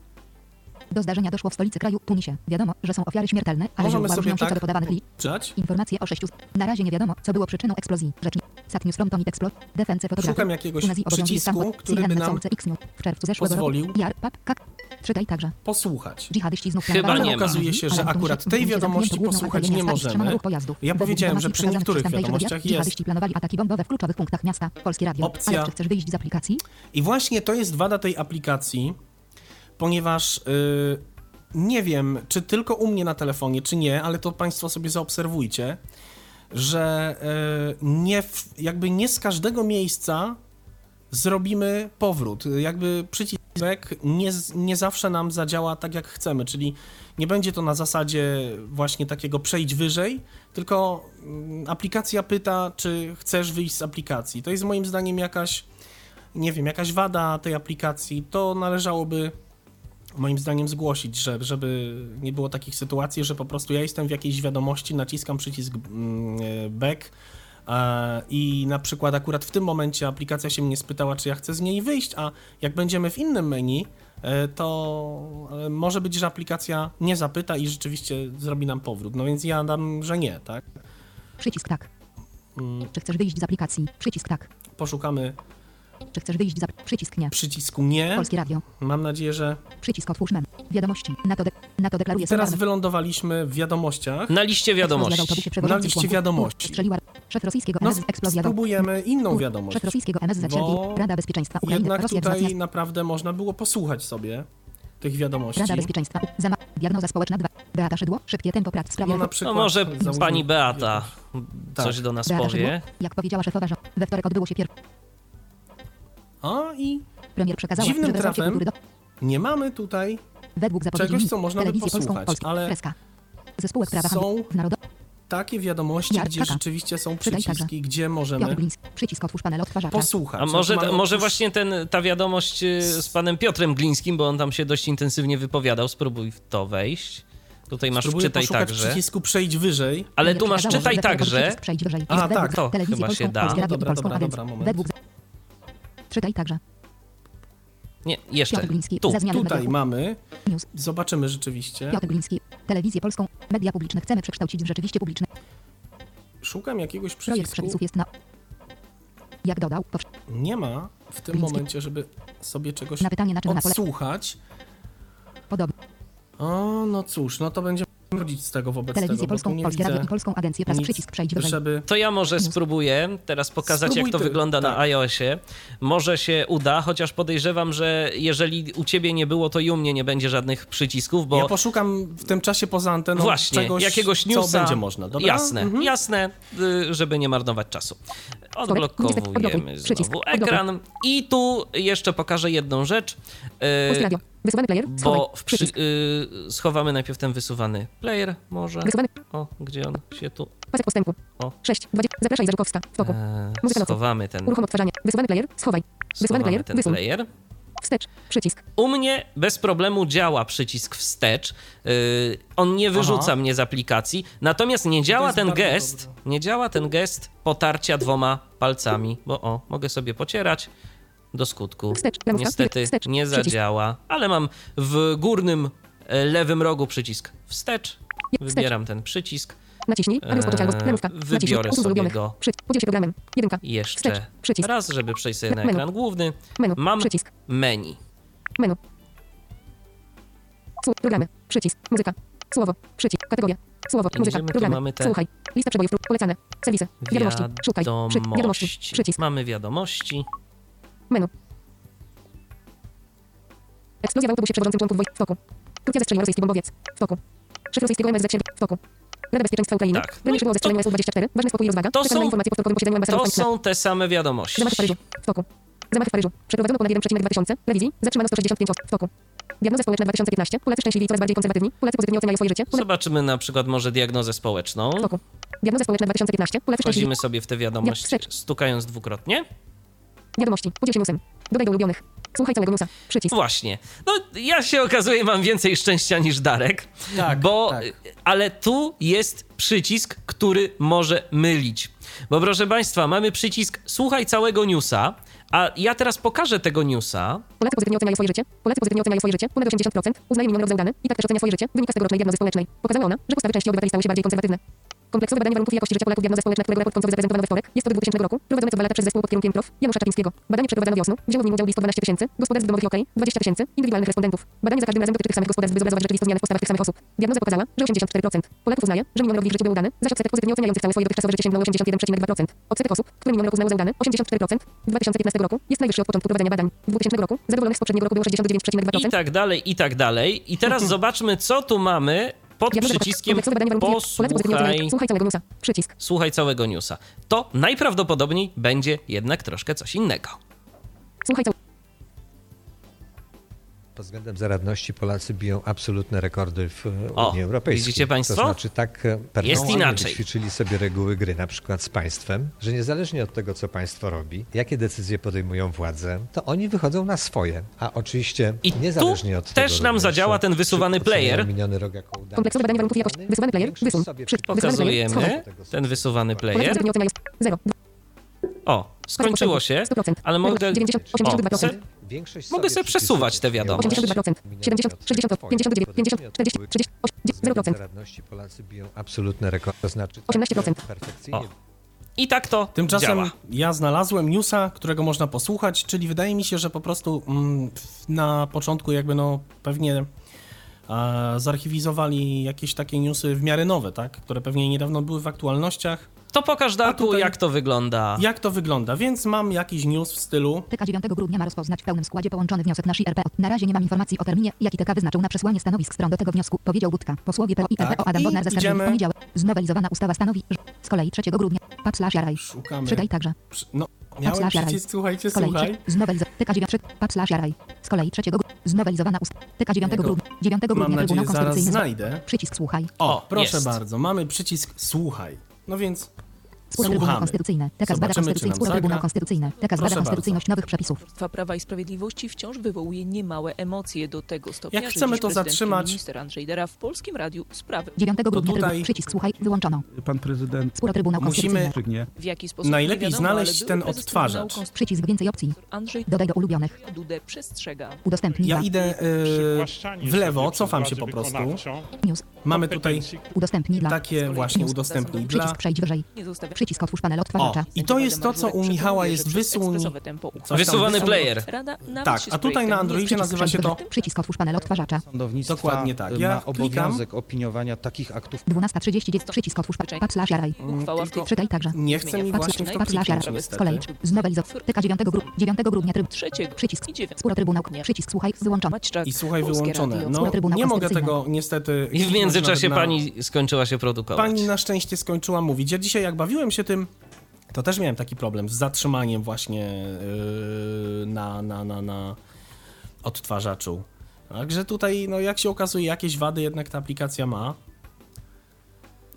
Do zdarzenia doszło w stolicy kraju, Tunisie. Wiadomo, że są ofiary śmiertelne, ale Możemy sobie tak do podawanych liczb. Czytać? Informacje o sześciu. Na razie nie wiadomo, co było przyczyną eksplozji. Rzecznik. Sat News from Tomit Explo. Defense fotografii. Szukam jakiegoś przycisku, który by nam. W czerwcu zeszłego pozwolił roku. Jar, pap, kak. Czytaj także. Posłuchać. Dżihadyści znów Chyba nie. Okazuje się, że akurat tej wiadomości posłuchać nie możemy. Ja powiedziałem, że przy niektórych wiadomościach jest planowali ataki bombowe w kluczowych punktach miasta. Polskie Radio. Opcja- Ale czy chcesz wyjść z aplikacji? I właśnie to jest wada tej aplikacji, ponieważ yy, nie wiem, czy tylko u mnie na telefonie, czy nie, ale to Państwo sobie zaobserwujcie, że e, nie, jakby nie z każdego miejsca zrobimy powrót. Jakby przycisk nie, nie zawsze nam zadziała tak, jak chcemy, czyli nie będzie to na zasadzie właśnie takiego przejść wyżej, tylko mm, aplikacja pyta, czy chcesz wyjść z aplikacji. To jest moim zdaniem jakaś, nie wiem, jakaś wada tej aplikacji. To należałoby moim zdaniem zgłosić, że, żeby nie było takich sytuacji, że po prostu ja jestem w jakiejś wiadomości, naciskam przycisk mm, e, back i na przykład akurat w tym momencie aplikacja się mnie spytała, czy ja chcę z niej wyjść, a jak będziemy w innym menu, e, to e, może być, że aplikacja nie zapyta i rzeczywiście zrobi nam powrót. No więc ja dam, że nie, tak? Przycisk tak. Mm, Czy chcesz wyjść z aplikacji? Przycisk tak. Poszukamy Czy chcesz wyjść z ap- Przycisk nie. przycisku nie. Polskie Radio. Mam nadzieję, że Przycisk otwórz menu. Wiadomości. Na to, de- na to deklaruje teraz solidarność. wylądowaliśmy w wiadomościach. Na liście wiadomości. Na liście wiadomości. Strzeliła szef rosyjskiego No, MSZ eksplozja do... spróbujemy inną wiadomość. Szef rosyjskiego MSZ Bo. Rada Bezpieczeństwa Ukrainy. Jednak Rosja tutaj wzmacnia... naprawdę można było posłuchać sobie tych wiadomości. Rada Bezpieczeństwa. Zama... Diagnoza społeczna 2. Beata Szydło. Szybkie tempo prac w sprawie... No na No przykład może pani Beata Tak. coś do nas Beata Szydło. powie. Jak powiedziała szefowa, że we wtorek odbyło się pier... O i Premier przekazała, Dziwnym trafem nie mamy tutaj Według zapowiedzi czegoś, co można by polską, posłuchać, Polskie, ale Kreska. Ze spółek prawa są takie wiadomości, gdzie rzeczywiście są Czytaj przyciski, gdzie możemy. Przycisk otwórz panel odtwarzacza. posłuchać. A może, może właśnie ten, ta wiadomość y, z panem Piotrem Glińskim, bo on tam się dość intensywnie wypowiadał. Spróbuj w to wejść. Tutaj masz Spróbuję poszukać także. przycisku przejść wyżej. Ale tu masz czytaj także. przycisk Przejdź wyżej. A, tak, to chyba polską, się da. Dobra, Polską dobra, dobra, moment. Czytaj także. Nie, jeszcze. Piotr Gliński. Tu. Tutaj mamy, News. zobaczymy rzeczywiście. Piotr Gliński. Telewizję polską. Media publiczne chcemy przekształcić w rzeczywiście publiczne. Szukam jakiegoś Projekt przycisku. przepisów jest na... Jak dodał, powsz- Nie ma w tym Gliński. momencie, żeby sobie czegoś na pytanie na czym na pole... odsłuchać. Podobnie. O, no cóż, no to będziemy chodzić z tego wobec Telewizję tego, bo tu polską, nie Polskie Radio i Polską Agencję Pracy. nic, Przycisk przejdź wyżej. żeby... To ja może spróbuję teraz pokazać, Spróbuj jak to ty, wygląda na tak. iOSie. Może się uda, chociaż podejrzewam, że jeżeli u ciebie nie było, to i u mnie nie będzie żadnych przycisków, bo Ja poszukam w tym czasie poza anteną Właśnie, czegoś, jakiegoś co newsa. będzie można, dobra? Jasne, Mhm. jasne, y, żeby nie marnować czasu. Odblokowujemy znowu ekran i tu jeszcze pokażę jedną rzecz, Polskie y, Radio. Wysuwany player. Schowaj. bo w przy, Przycisk. y, schowamy najpierw ten wysuwany player może. Wysuwany. O, gdzie on się tu... Pasek postępu. O. 6. 20. Zapraszaj Zarzukowska. W toku. E, Muzyka schowamy ten, Uruchom odtwarzanie. Wysuwany player. Schowaj. Wysuwany player. ten Wysuń. player. Wstecz. Przycisk. U mnie bez problemu działa przycisk wstecz. Yy, on nie wyrzuca Aha. mnie z aplikacji, natomiast nie działa ten gest, dobrze. nie działa ten gest potarcia dwoma palcami, bo o, mogę sobie pocierać do skutku. Niestety nie zadziała, ale mam w górnym e, lewym rogu przycisk wstecz. Wybieram ten przycisk Naciśnij. A rozpocząć albo Eee, Lamuska. Naciśnij. wybiorę sobie go. Podziel się programem. Jedynka. jeszcze. Przycisk. raz, żeby przejść sobie na ekran główny. Mam Przycisk. menu. Menu. Programy. Przycisk. Muzyka. Słowo. Przycisk. Kategoria. Słowo. Muzyka. Programy. Słuchaj. Lista przebojów. Polecane. Serwisy. Wiadomości. Szukaj. Wiadomości. Przycisk. Mamy wiadomości. Menu. Eksplozja w autobusie przewodzącym członków wojsk w toku. Turcja zestrzeliła rosyjski bombowiec. W toku. Szef rosyjskiego MSZ w toku. Rada Bezpieczeństwa Ukrainy. Tak. Premier szybło o zestrzeleniu SU-24. Ważny spokój i rozwaga. To Czekam na są- informacje po posiedzeniu ambasadorów To są te same wiadomości. Zamachy w Paryżu. W toku. Zamachy w Paryżu. Przeprowadzono ponad 1,2 tysiące. Rewizji. Zatrzymano 165 osób. W toku. Diagnoza społeczna 2015. Polacy szczęśliwi i coraz bardziej konserwatywni. Polacy pozytywnie oceniają swoje życie. Polacy Zobaczymy na przykład może diagnozę społeczną. w toku. Diagnoza społeczna 2015. Polacy szczęśliwi. Wchodzimy sobie w tę wiadomość, stukając dwukrotnie. Wiadomości. Podziel się newsem. Dodaj do ulubionych. Słuchaj całego newsa. Przycisk. Właśnie. No, ja się okazuje, mam więcej szczęścia niż Darek. Tak, bo, tak. Ale tu jest przycisk, który może mylić. Bo proszę Państwa, mamy przycisk słuchaj całego newsa, a ja teraz pokażę tego newsa. Polacy pozytywnie oceniają swoje życie. Polacy pozytywnie oceniają swoje życie. Ponad 80%. Uznaje milion rok za udany. I tak też ocenia swoje życie. Wynika z tegorocznej diagnozy społecznej. Pokazała ona, że postawy części obywateli stały się bardziej konserwatywne. Kompleksowe badanie warunków i jakości życia Polaków diagnoza społeczna, którego raport końcowy zaprezentowano we wtorek. Jest to do 2000 roku. Prowadzone co dwa lata przez zespół pod kierunkiem prof. Janusza Czapińskiego. Badanie przeprowadzano wiosną. Wzięło w nim udział blisko 12 tysięcy. Gospodarstw domowych i OK 20 tysięcy. Indywidualnych respondentów. Badanie za każdym razem dotyczy tych samych gospodarstw, by zobrazować rzeczywistość zmiany w postawach tych samych osób. Diagnoza pokazała, że 84% Polaków uznaje, że miniony rok w ich życiu był udany. Zaś odsetek pozytywnie oceniających całe swoje dotychczasowe życie sięgnął 81,2%. Odsetek osób, które miniony rok uznało za udany, 84%. W 2015 roku jest najwyższy od początku prowadzenia badań. W 2000 roku zadowolonych z poprzedniego roku było 69,2%. I tak dalej, i tak dalej. I teraz zobaczmy, co tu mamy pod przyciskiem posłuchaj. Słuchaj całego newsa. Przycisk. słuchaj całego newsa. To najprawdopodobniej będzie jednak troszkę coś innego. Słuchaj całego. Pod względem zaradności Polacy biją absolutne rekordy w e, O, Unii Europejskiej. widzicie państwo? To znaczy tak e, perfekcyjnie inaczej. ćwiczyli sobie reguły gry na przykład z państwem, że niezależnie od tego, co państwo robi, jakie decyzje podejmują władze, to oni wychodzą na swoje. A oczywiście I niezależnie tu od tego też nam zadziała ten wysuwany player. miniony rok jako udany, Kompleksowe badanie warunków i jakości. Wysuwany player. Wysuń. Pokazujemy ten wysuwany player. pozytywnie oceniają. 0. O, skończyło się, 100%. ale mogę... 90, O, 82%. se, Większość mogę sobie przesuwać te wiadomości. 82%. 70, 60, 59, 50, 40, 30, 0%. Zaradności Polacy biją absolutne rekordy. To znaczy 18%. perfekcyjnie O. I tak to Tymczasem działa. ja znalazłem newsa, którego można posłuchać, czyli wydaje mi się, że po prostu mm, na początku jakby no pewnie e, zarchiwizowali jakieś takie newsy w miarę nowe, tak? Które pewnie niedawno były w aktualnościach. To pokaż Darku, tutaj- jak to wygląda. Jak to wygląda? Więc mam jakiś news w stylu TK 9 grudnia ma rozpoznać w pełnym składzie połączony wniosek na RP. Na razie nie mam informacji o terminie, jaki TK wyznaczył na przesłanie stanowisk stron do tego wniosku, powiedział Budka. Posłowie PO i Tak, Adam Bodnar zaskarżyli w poniedziałek. Znowelizowana ustawa stanowi, że z kolei 3 grudnia pat slash jaraj. szukamy... Czytaj także. Przy- No, miałem przycisk, słuchajcie, Z kolei słuchaj. znowelizowana TK 9 pat slash jaraj. Z kolei 3 grudnia znowelizowana ustawa TK 9 Jego. grudnia 9 Mam grudnia nadzieję, Trybunał zaraz Konstytucyjny. znajdę. Przycisk słuchaj. O, proszę jest. bardzo, mamy przycisk słuchaj. No więc słuchamy. Konstytucyjny. Konstytucyjny. nam Spór Trybunał. Konstytucyjny. Konstytucyjność nowych przepisów. Państwa Prawa i Sprawiedliwości wciąż wywołuje niemałe emocje do tego stopnia, Jak chcemy to zatrzymać- minister Andrzej Dera w Polskim Radiu sprawy 9 grudnia tutaj-. Przycisk słuchaj wyłączono. Pan prezydent Spór Trybunał Musimy- Konstytucyjny. w jaki sposób Najlepiej wiadomo, znaleźć ale ten odtwarzacz. Przycisk więcej opcji. Andrzej Dodaj do ulubionych. Dudę przestrzega. Udostępnij Ja idę e, w lewo, cofam się po prostu. Mamy tutaj Udostępnij dla. takie właśnie udostępnij dla. Przycisk przejdź wyżej. Przycisk otwórz panel O, odtwarzacza. i to jest to, co u Michała jest wysuń. Wysuwany player. Tak, a tutaj na Androidzie nazywa się to Przycisk otwórz panel odtwarzacza. sądownictwa Dokładnie tak. Ja ma klikam. obowiązek opiniowania takich aktów 12.39. Przycisk otwórz panel. Pat slash jaraj. Czytaj także. nie chce mi właśnie w slash- jaraj. Z kolei znowelizow. TK 9 grudnia 9 grudnia tryb. trzeciego Przycisk i dziewięć. Spór Trybunał. Przycisk słuchaj wyłączony. I słuchaj wyłączone. No, nie mogę tego niestety... I w międzyczasie pani skończyła się produkować. Pani na szczęście skończyła mówić. Ja dzisiaj jak bawiłem się tym, to też miałem taki problem z zatrzymaniem właśnie yy, na, na, na, na odtwarzaczu. Także tutaj, no jak się okazuje, jakieś wady jednak ta aplikacja ma.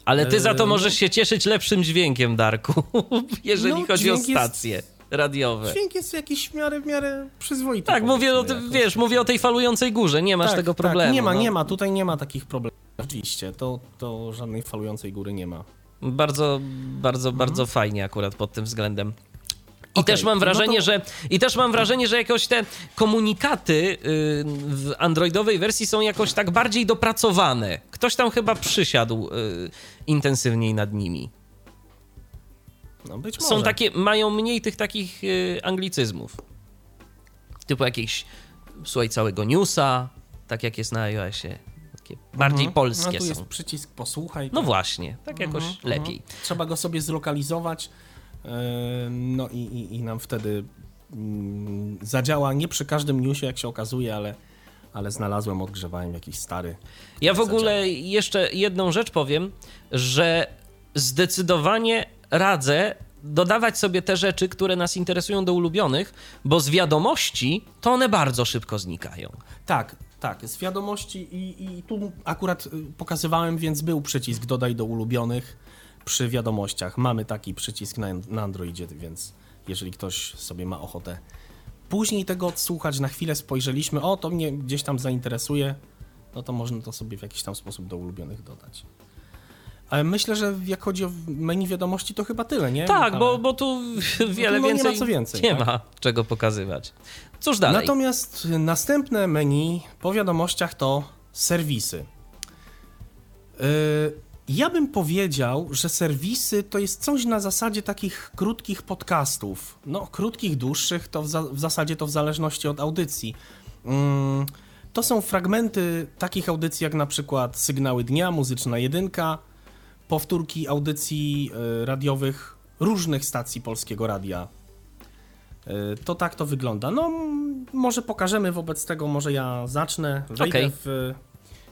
Ale ty za to Eee, możesz się cieszyć lepszym dźwiękiem, Darku, jeżeli No, chodzi o dźwięk jest- stacje radiowe. Dźwięk jest jakiś w miarę, w miarę przyzwoity. Tak, mówię o jakoś. wiesz, mówię o tej falującej górze, nie masz Tak, tego tak, problemu. nie ma, no. nie ma, tutaj nie ma takich problemów. Oczywiście, to, to żadnej falującej góry nie ma. Bardzo, bardzo, bardzo fajnie akurat pod tym względem. I Mhm. Okej, też mam no wrażenie, to- że i też mam wrażenie, że jakoś te komunikaty y, w androidowej wersji są jakoś tak bardziej dopracowane. Ktoś tam chyba przysiadł y, intensywniej nad nimi. No być może. Są takie, mają mniej tych takich y, anglicyzmów. Typu jakieś, słuchaj, całego newsa, tak jak jest na iOSie. Bardziej Mhm. polskie no, tu są. jest przycisk posłuchaj. No tak. właśnie, tak jakoś Mhm, lepiej. mhm. Trzeba go sobie zlokalizować. yy, No i, i, i nam wtedy mm, zadziała nie przy każdym newsie, jak się okazuje, ale, ale znalazłem, odgrzewałem jakiś stary. Ja w ogóle jeszcze jedną rzecz powiem, że zdecydowanie radzę dodawać sobie te rzeczy, które nas interesują do ulubionych, bo z wiadomości to one bardzo szybko znikają. Tak, tak, z wiadomości i, i tu akurat y, pokazywałem, więc był przycisk dodaj do ulubionych przy wiadomościach. Mamy taki przycisk na, na Androidzie, więc jeżeli ktoś sobie ma ochotę później tego odsłuchać, na chwilę spojrzeliśmy, o to mnie gdzieś tam zainteresuje, no to można to sobie w jakiś tam sposób do ulubionych dodać. Ale myślę, że jak chodzi o menu wiadomości, to chyba tyle, nie? Tak, Michale? bo, bo tu wiele no nie ma więcej co więcej, nie tak? ma czego pokazywać. Cóż dalej? Natomiast następne menu po wiadomościach to serwisy. Yy, Ja bym powiedział, że serwisy to jest coś na zasadzie takich krótkich podcastów. No, krótkich, dłuższych, to w, za, w zasadzie to w zależności od audycji. Mm, to są fragmenty takich audycji jak na przykład Sygnały Dnia, Muzyczna Jedynka, powtórki audycji y, radiowych różnych stacji Polskiego Radia. Y, to tak to wygląda. No, może pokażemy wobec tego, może ja zacznę. Wejdę Okej. w,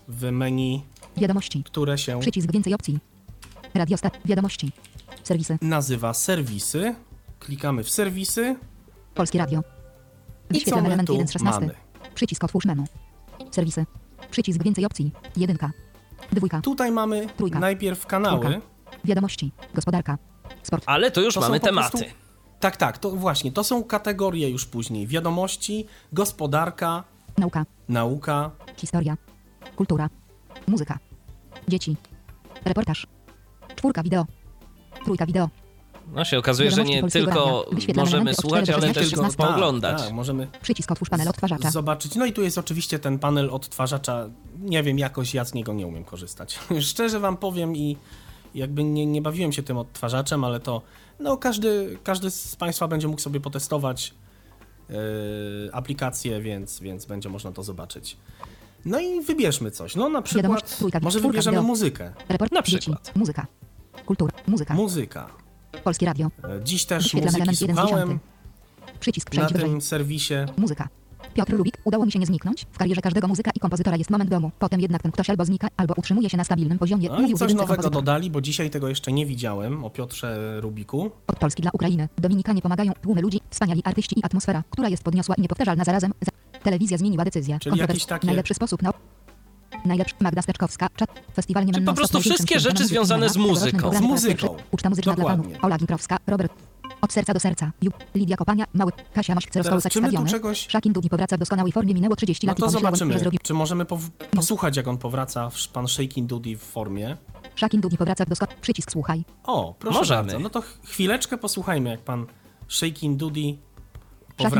w menu, Wiadomości. które się Przycisk więcej opcji. Radiostat. Wiadomości. Serwisy. nazywa serwisy. Klikamy w serwisy Polskie Radio. my element tu 1 z 16. mamy. Przycisk otwórz menu. Serwisy. Przycisk więcej opcji. Jedynka. Dwójka. Tutaj mamy Trójka. najpierw kanały. Czwórka. Wiadomości. Gospodarka. Sport. Ale to już To mamy tematy. Tak, tak, to właśnie, to są kategorie już później. Wiadomości, gospodarka, Nauka. nauka. Historia. Kultura. Muzyka. Dzieci. Reportaż. Czwórka wideo. Trójka wideo. No się okazuje, że nie tylko możemy słuchać, 4 do ale też 16, 16. pooglądać. Tak, możemy Przycisk otwórz panel odtwarzacza. zobaczyć. No i tu jest oczywiście ten panel odtwarzacza. Nie wiem, jakoś ja z niego nie umiem korzystać. Szczerze wam powiem i jakby nie, nie bawiłem się tym odtwarzaczem, ale to no każdy, każdy z Państwa będzie mógł sobie potestować yy, aplikację, więc, więc będzie można to zobaczyć. No i wybierzmy coś. No na Wiadomość, przykład trójka, może czwórka, wybierzemy wideo. muzykę. Report. Na Dzieci. przykład. Muzyka. Kultura. Muzyka. Muzyka. Polskie Radio. E, Dziś też muzyki element 1 z słuchałem 10. Przycisk na wyżej. tym serwisie. Muzyka. Piotr Lubik, udało mi się nie zniknąć. W karierze każdego muzyka i kompozytora jest moment domu. Potem jednak ten ktoś albo znika, albo utrzymuje się na stabilnym poziomie. No i coś nowego kompozytor. dodali, bo dzisiaj tego jeszcze nie widziałem o Piotrze Rubiku. Od Polski dla Ukrainy. Dominikanie pomagają, tłumy ludzi, wspaniali artyści i atmosfera, która jest podniosła i niepowtarzalna zarazem. Za... Telewizja zmieniła decyzję. Czyli takie- Najlepszy sposób na... Najlepszy Magda Steczkowska, czat, festiwal nie Czy po prostu wszystkie rzeczy związane z muzyką. Z muzyką. Uczta muzyczna dla Dokładnie. panów. Ola Gintrowska, Robert. Od serca do serca. Ju, Lidia Kopania, Mały, Kasia Maśk, Teraz, rozkołysać czy my tu stadiony. czegoś- Szakin powraca w doskonałej formie, minęło 30 No lat i to pomyślałem, że zobaczymy, zrobił... czy możemy pow- posłuchać, jak on powraca, w- pan Shaking Duty w formie. Szakin Długi powraca w doskonałej... Przycisk słuchaj. O, proszę Możemy. bardzo. No to ch- chwileczkę posłuchajmy, jak pan Shaking Duty Szakin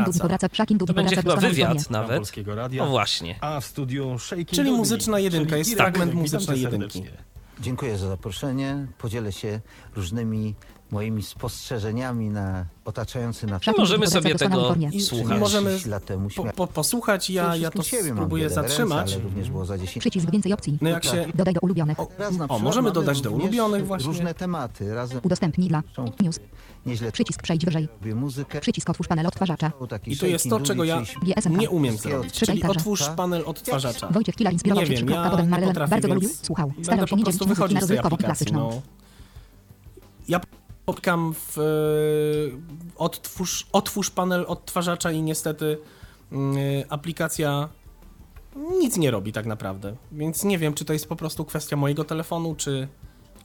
Długi powraca. powraca, Szakin To będzie powraca w chyba doskonałej wywiad formie. nawet. Polskiego Radia. O właśnie. A w studiu Shaking Czyli muzyczna jedynka, czyli jest fragment Witam muzycznej jedynki. serdecznie. Dziękuję za zaproszenie. Podzielę się różnymi moimi spostrzeżeniami na otaczający nas Czy możemy sobie tego słuchać? możemy 30 lat temu po, po, posłuchać, ja, ja to spróbuję ręce, zatrzymać. ale również było za 10 Przycisk więcej opcji. No jak się... Dodaj do ulubionych. O, przykład możemy dodać do ulubionych właśnie. Różne tematy. Razem Udostępnij dla. News. nieźle Przycisk przejdź wyżej. Przycisk otwórz panel odtwarzacza. I to jest to, czego ja nie umiem zrobić, czyli otwórz panel odtwarzacza. Wojciech Kila inspirował Nie się kropka, potem nie Marlen potrafię, bardzo go lubił, słuchał. Starał się nie dzielić muzyki na rozrywkową klasyczną. No. Ja spotkam w e, otwórz, otwórz panel odtwarzacza i niestety mm, aplikacja nic nie robi tak naprawdę. Więc nie wiem, czy to jest po prostu kwestia mojego telefonu, czy,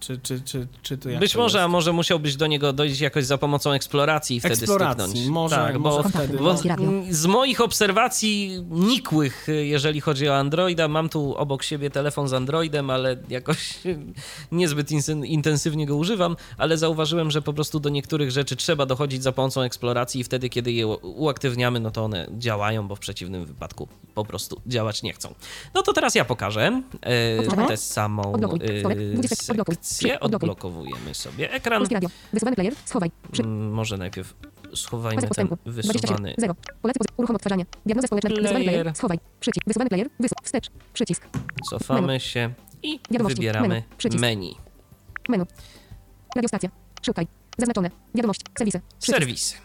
czy, czy, czy, czy to jak Być to może, jest. a może musiałbyś do niego dojść jakoś za pomocą eksploracji i wtedy Eksploracji, styknąć. może- tak, może bo, wtedy, bo no. z, moich obserwacji nikłych, jeżeli chodzi o Androida, mam tu obok siebie telefon z Androidem, ale jakoś niezbyt intensywnie go używam, ale zauważyłem, że po prostu do niektórych rzeczy trzeba dochodzić za pomocą eksploracji i wtedy, kiedy je uaktywniamy, no to one działają, bo w przeciwnym wypadku po prostu działać nie chcą. No to teraz ja pokażę e, tę samą e, 20. Odblokuj. sekcję. Odblokuj. Odblokowujemy sobie ekran. Polskie Radio. Wysuwany player. Schowaj. Mm, Może najpierw schowajmy ten postępu. 27. wysuwany 0. Polecę pozy- uruchom odtwarzanie. Diagnoza społeczna. Wysuwany Player. player. Schowaj. Przycisk. Wysuwany player. Wysuw. Wstecz. Przycisk. Cofamy się i wybieramy menu. Menu. Radiostacja. Szukaj. Zaznaczone. Wiadomość. Serwisy. Przycisk. Serwisy.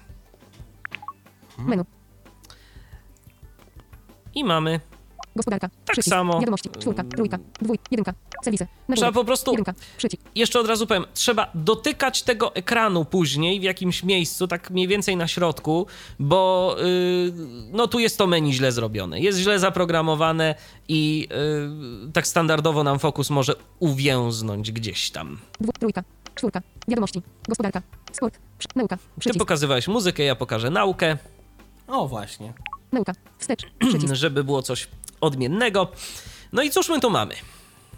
Menu. I mamy Gospodarka. Tak Przycisk. samo. Wiadomości. Czwórka. Trójka. Dwój. Jedynka. Serwisy. Trzeba po prostu- Jedynka. Przycisk. Jeszcze od razu powiem, trzeba dotykać tego ekranu później w jakimś miejscu, tak mniej więcej na środku, bo yy, no tu jest to menu źle zrobione. Jest źle zaprogramowane i yy, tak standardowo nam fokus może uwięznąć gdzieś tam. Dwóch. Trójka. Czwórka. Wiadomości. Gospodarka. Sport. Przy... Nauka. Ty Przycisk. pokazywałeś muzykę, ja pokażę naukę, O, właśnie. Nauka. Wstecz. Przycisk. żeby było coś odmiennego. No i cóż my tu mamy?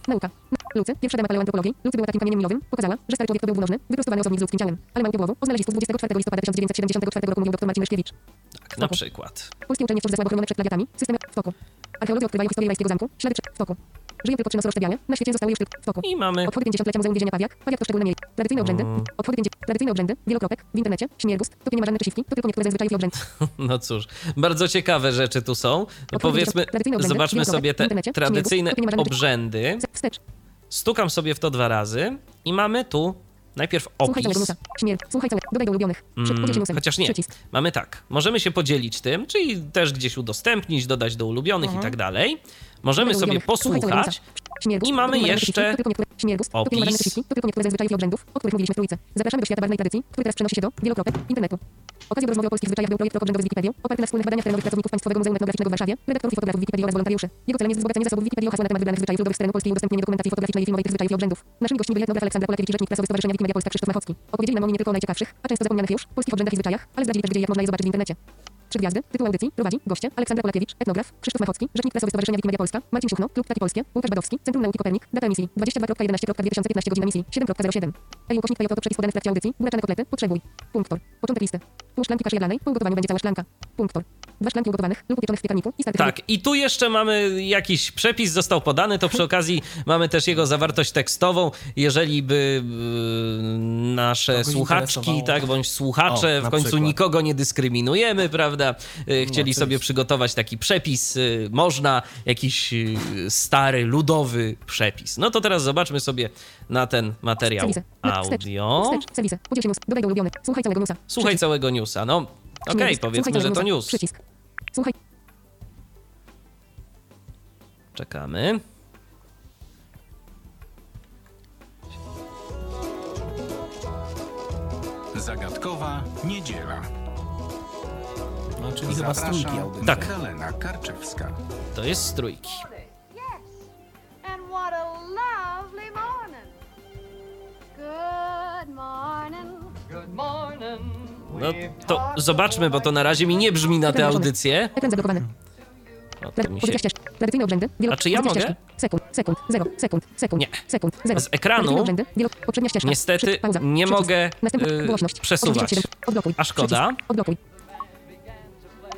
Nauka. Lucy, pierwsza dama paleoantropologii, Lucy była takim kamieniem milowym, pokazała, że stary człowiek to był dwunożny, wyprostowany osobnik z ludzkim ciałem. Ale mało głowu, o znalezistów 24 listopada 1974 roku mówił dr Marcin Myszkiewicz. Tak, na przykład. Polskie uczelnie wciąż za słabo chronione przed plagiatami, systemy w toku. Archeolodzy odkrywają historię Rajskiego Zamku, ślady w toku. Żyją tylko trzy rozszczepiane. Na świecie zostały już tylko w toku. I mamy... Obchody 50-lecia Muzeum Więzienia Pawiak. Pawiak to szczególne miejsce. Tradycyjne obrzędy. Mm. Obchody 50... Tradycyjne obrzędy. Wielokropek. W internecie. Śmiergust. To nie ma żadnych przesiwki. To tylko niektóre ze zwyczajów i obrzędów. No cóż, bardzo ciekawe rzeczy tu są. Powiedzmy, obrzędy, zobaczmy sobie te tradycyjne obrzędy. Stukam sobie w to dwa razy i mamy tu najpierw opis. Słuchaj całego. Dodaj do ulubionych. Mm, chociaż nie. Przycisk. Mamy tak. Możemy się podzielić tym, czyli też gdzieś udostępnić, dodać do ulubionych i Mhm. tak dalej. Możemy sobie posłuchać. I mamy jeszcze opis. Zapraszamy do świata barwnej tradycji, który teraz przenosi się do wielokropek internetu. Okazją do rozmowy o polskich zwyczajach był projekt Obrzędowy z Wikipedią, oparty na wspólnych badaniach terenowych pracowników Państwowego Muzeum Etnograficznego w Warszawie, redaktorów i fotografów Wikipedii oraz wolontariuszy. Jego celem jest wzbogacenie zasobów Wikipedii o hasła na temat wybranych zwyczajów ludowych z terenu Polski i udostępnienie dokumentacji fotograficznej i filmowej tych zwyczajów i obrzędów. Naszymi gośćmi byli etnograf Aleksander Polakiewicz rzecznik prasowy Stowarzyszenia Wikimedia Polska Krzysztof Machocki. Opowiedzieli nam oni nie tylko o najciekawszych, a często zapomnianych już, polskich obrzędach i zwyczajach, ale zdradzili też, gdzie jak można je zobaczyć w internecie. Trzy gwiazdy, tytuł audycji, prowadzi, goście, Aleksander Polakiewicz, etnograf, Krzysztof Machocki, rzecznik prasowy Stowarzyszenia Wikimedia Polska, Marcin Siuchno, Klub Ptaki Polskie, Łukasz Badowski, Centrum Nauki Kopernik, data emisji 22.11.2015 godzina emisji 7.07. Ej, ukośnik PJ to przepis podany w trakcie audycji, buraczane kotlety, potrzebuj. Punktor. Początek listy. Pół szklanki kaszy jaglanej, po będzie cała szklanka. Punktor. Dwa szklanki ugotowanych lub upieczonych w piekarniku i Tak, i tu jeszcze mamy jakiś przepis, został podany, to przy okazji mamy też jego zawartość tekstową. Jeżeli by y, nasze Kogoś słuchaczki, tak, bądź słuchacze, O, w końcu przykład. nikogo nie dyskryminujemy, prawda, y, chcieli sobie przygotować taki przepis, y, można jakiś stary, ludowy przepis. No to teraz zobaczmy sobie na ten materiał audio. Dodaj do ulubionych. Słuchaj całego newsa. Słuchaj całego newsa, no okej, Śmiergust. powiedzmy, że to news. Przycisk. Słuchaj. Czekamy. Zagadkowa niedziela. No, czyli chyba Zaprasza strójki audycji. Tak. Helena Karczewska. To jest z trójki. Good morning. Good morning. No to zobaczmy, bo to na razie mi nie brzmi na tę audycję. Ekran zablokowany. Tradycyjne obrzędy. Wielo... A czy ja mogę? Sekund, sekund, zero, sekund, sekund, Nie. sekund, zero. Z ekranu obrzędy. Wielo... Poprzednia ścieżka. Niestety Przycisk, pauza. nie Przycisk. mogę, yy, głośność. przesuwać. 87. Odblokuj. A szkoda. Przycisk. Odblokuj.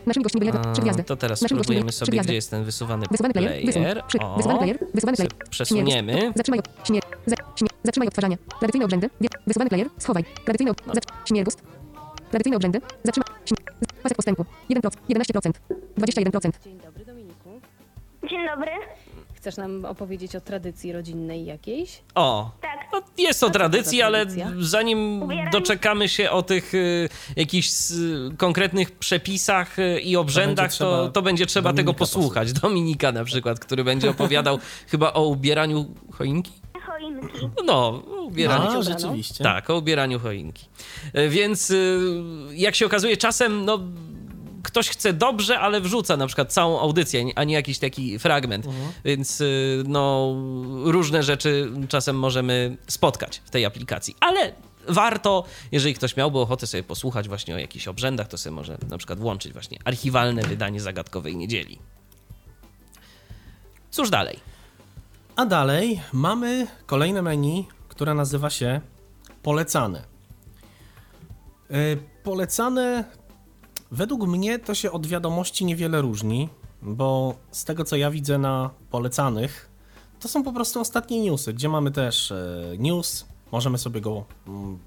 Naszymi gośćmi byli trzy. To teraz gośćmi spróbujemy sobie, gwiazdy. gdzie jest ten wysuwany Wysuwany player, wysuń. player. Przy, O, wysuwany player, wysuwany player. przesuniemy. Zatrzymaj, śmier, za, śmier, zatrzymaj odtwarzanie. Tradycyjne obrzędy, wysuwany player, schowaj. Tradycyjne, No. śmiergust. Tradycyjne obrzędy, zatrzymaj, śmier, pasek postępu. 1%, 11%, 21%. Dzień dobry, Dominiku. Dzień dobry. Chcesz nam opowiedzieć o tradycji rodzinnej jakiejś? O, Tak. no jest to to za ale zanim doczekamy się o tych y, jakichś y, konkretnych przepisach y, i obrzędach, to, trzeba to będzie trzeba tego Dominika posłuchać. Dominika na przykład, który będzie opowiadał chyba o ubieraniu choinki? Choinki. No, o ubieraniu. A, rzeczywiście. Tak, o ubieraniu choinki. E, Więc y, jak się okazuje, czasem no, ktoś chce dobrze, ale wrzuca na przykład całą audycję, a nie jakiś taki fragment. Więc y, no, różne rzeczy czasem możemy spotkać w tej aplikacji. Ale warto, jeżeli ktoś miałby ochotę sobie posłuchać właśnie o jakichś obrzędach, to sobie może na przykład włączyć właśnie archiwalne wydanie Zagadkowej Niedzieli. Cóż dalej? A dalej mamy kolejne menu, które nazywa się polecane. Yy, Polecane, według mnie to się od wiadomości niewiele różni, bo z tego co ja widzę na polecanych, to są po prostu ostatnie newsy, gdzie mamy też e, news, możemy sobie go,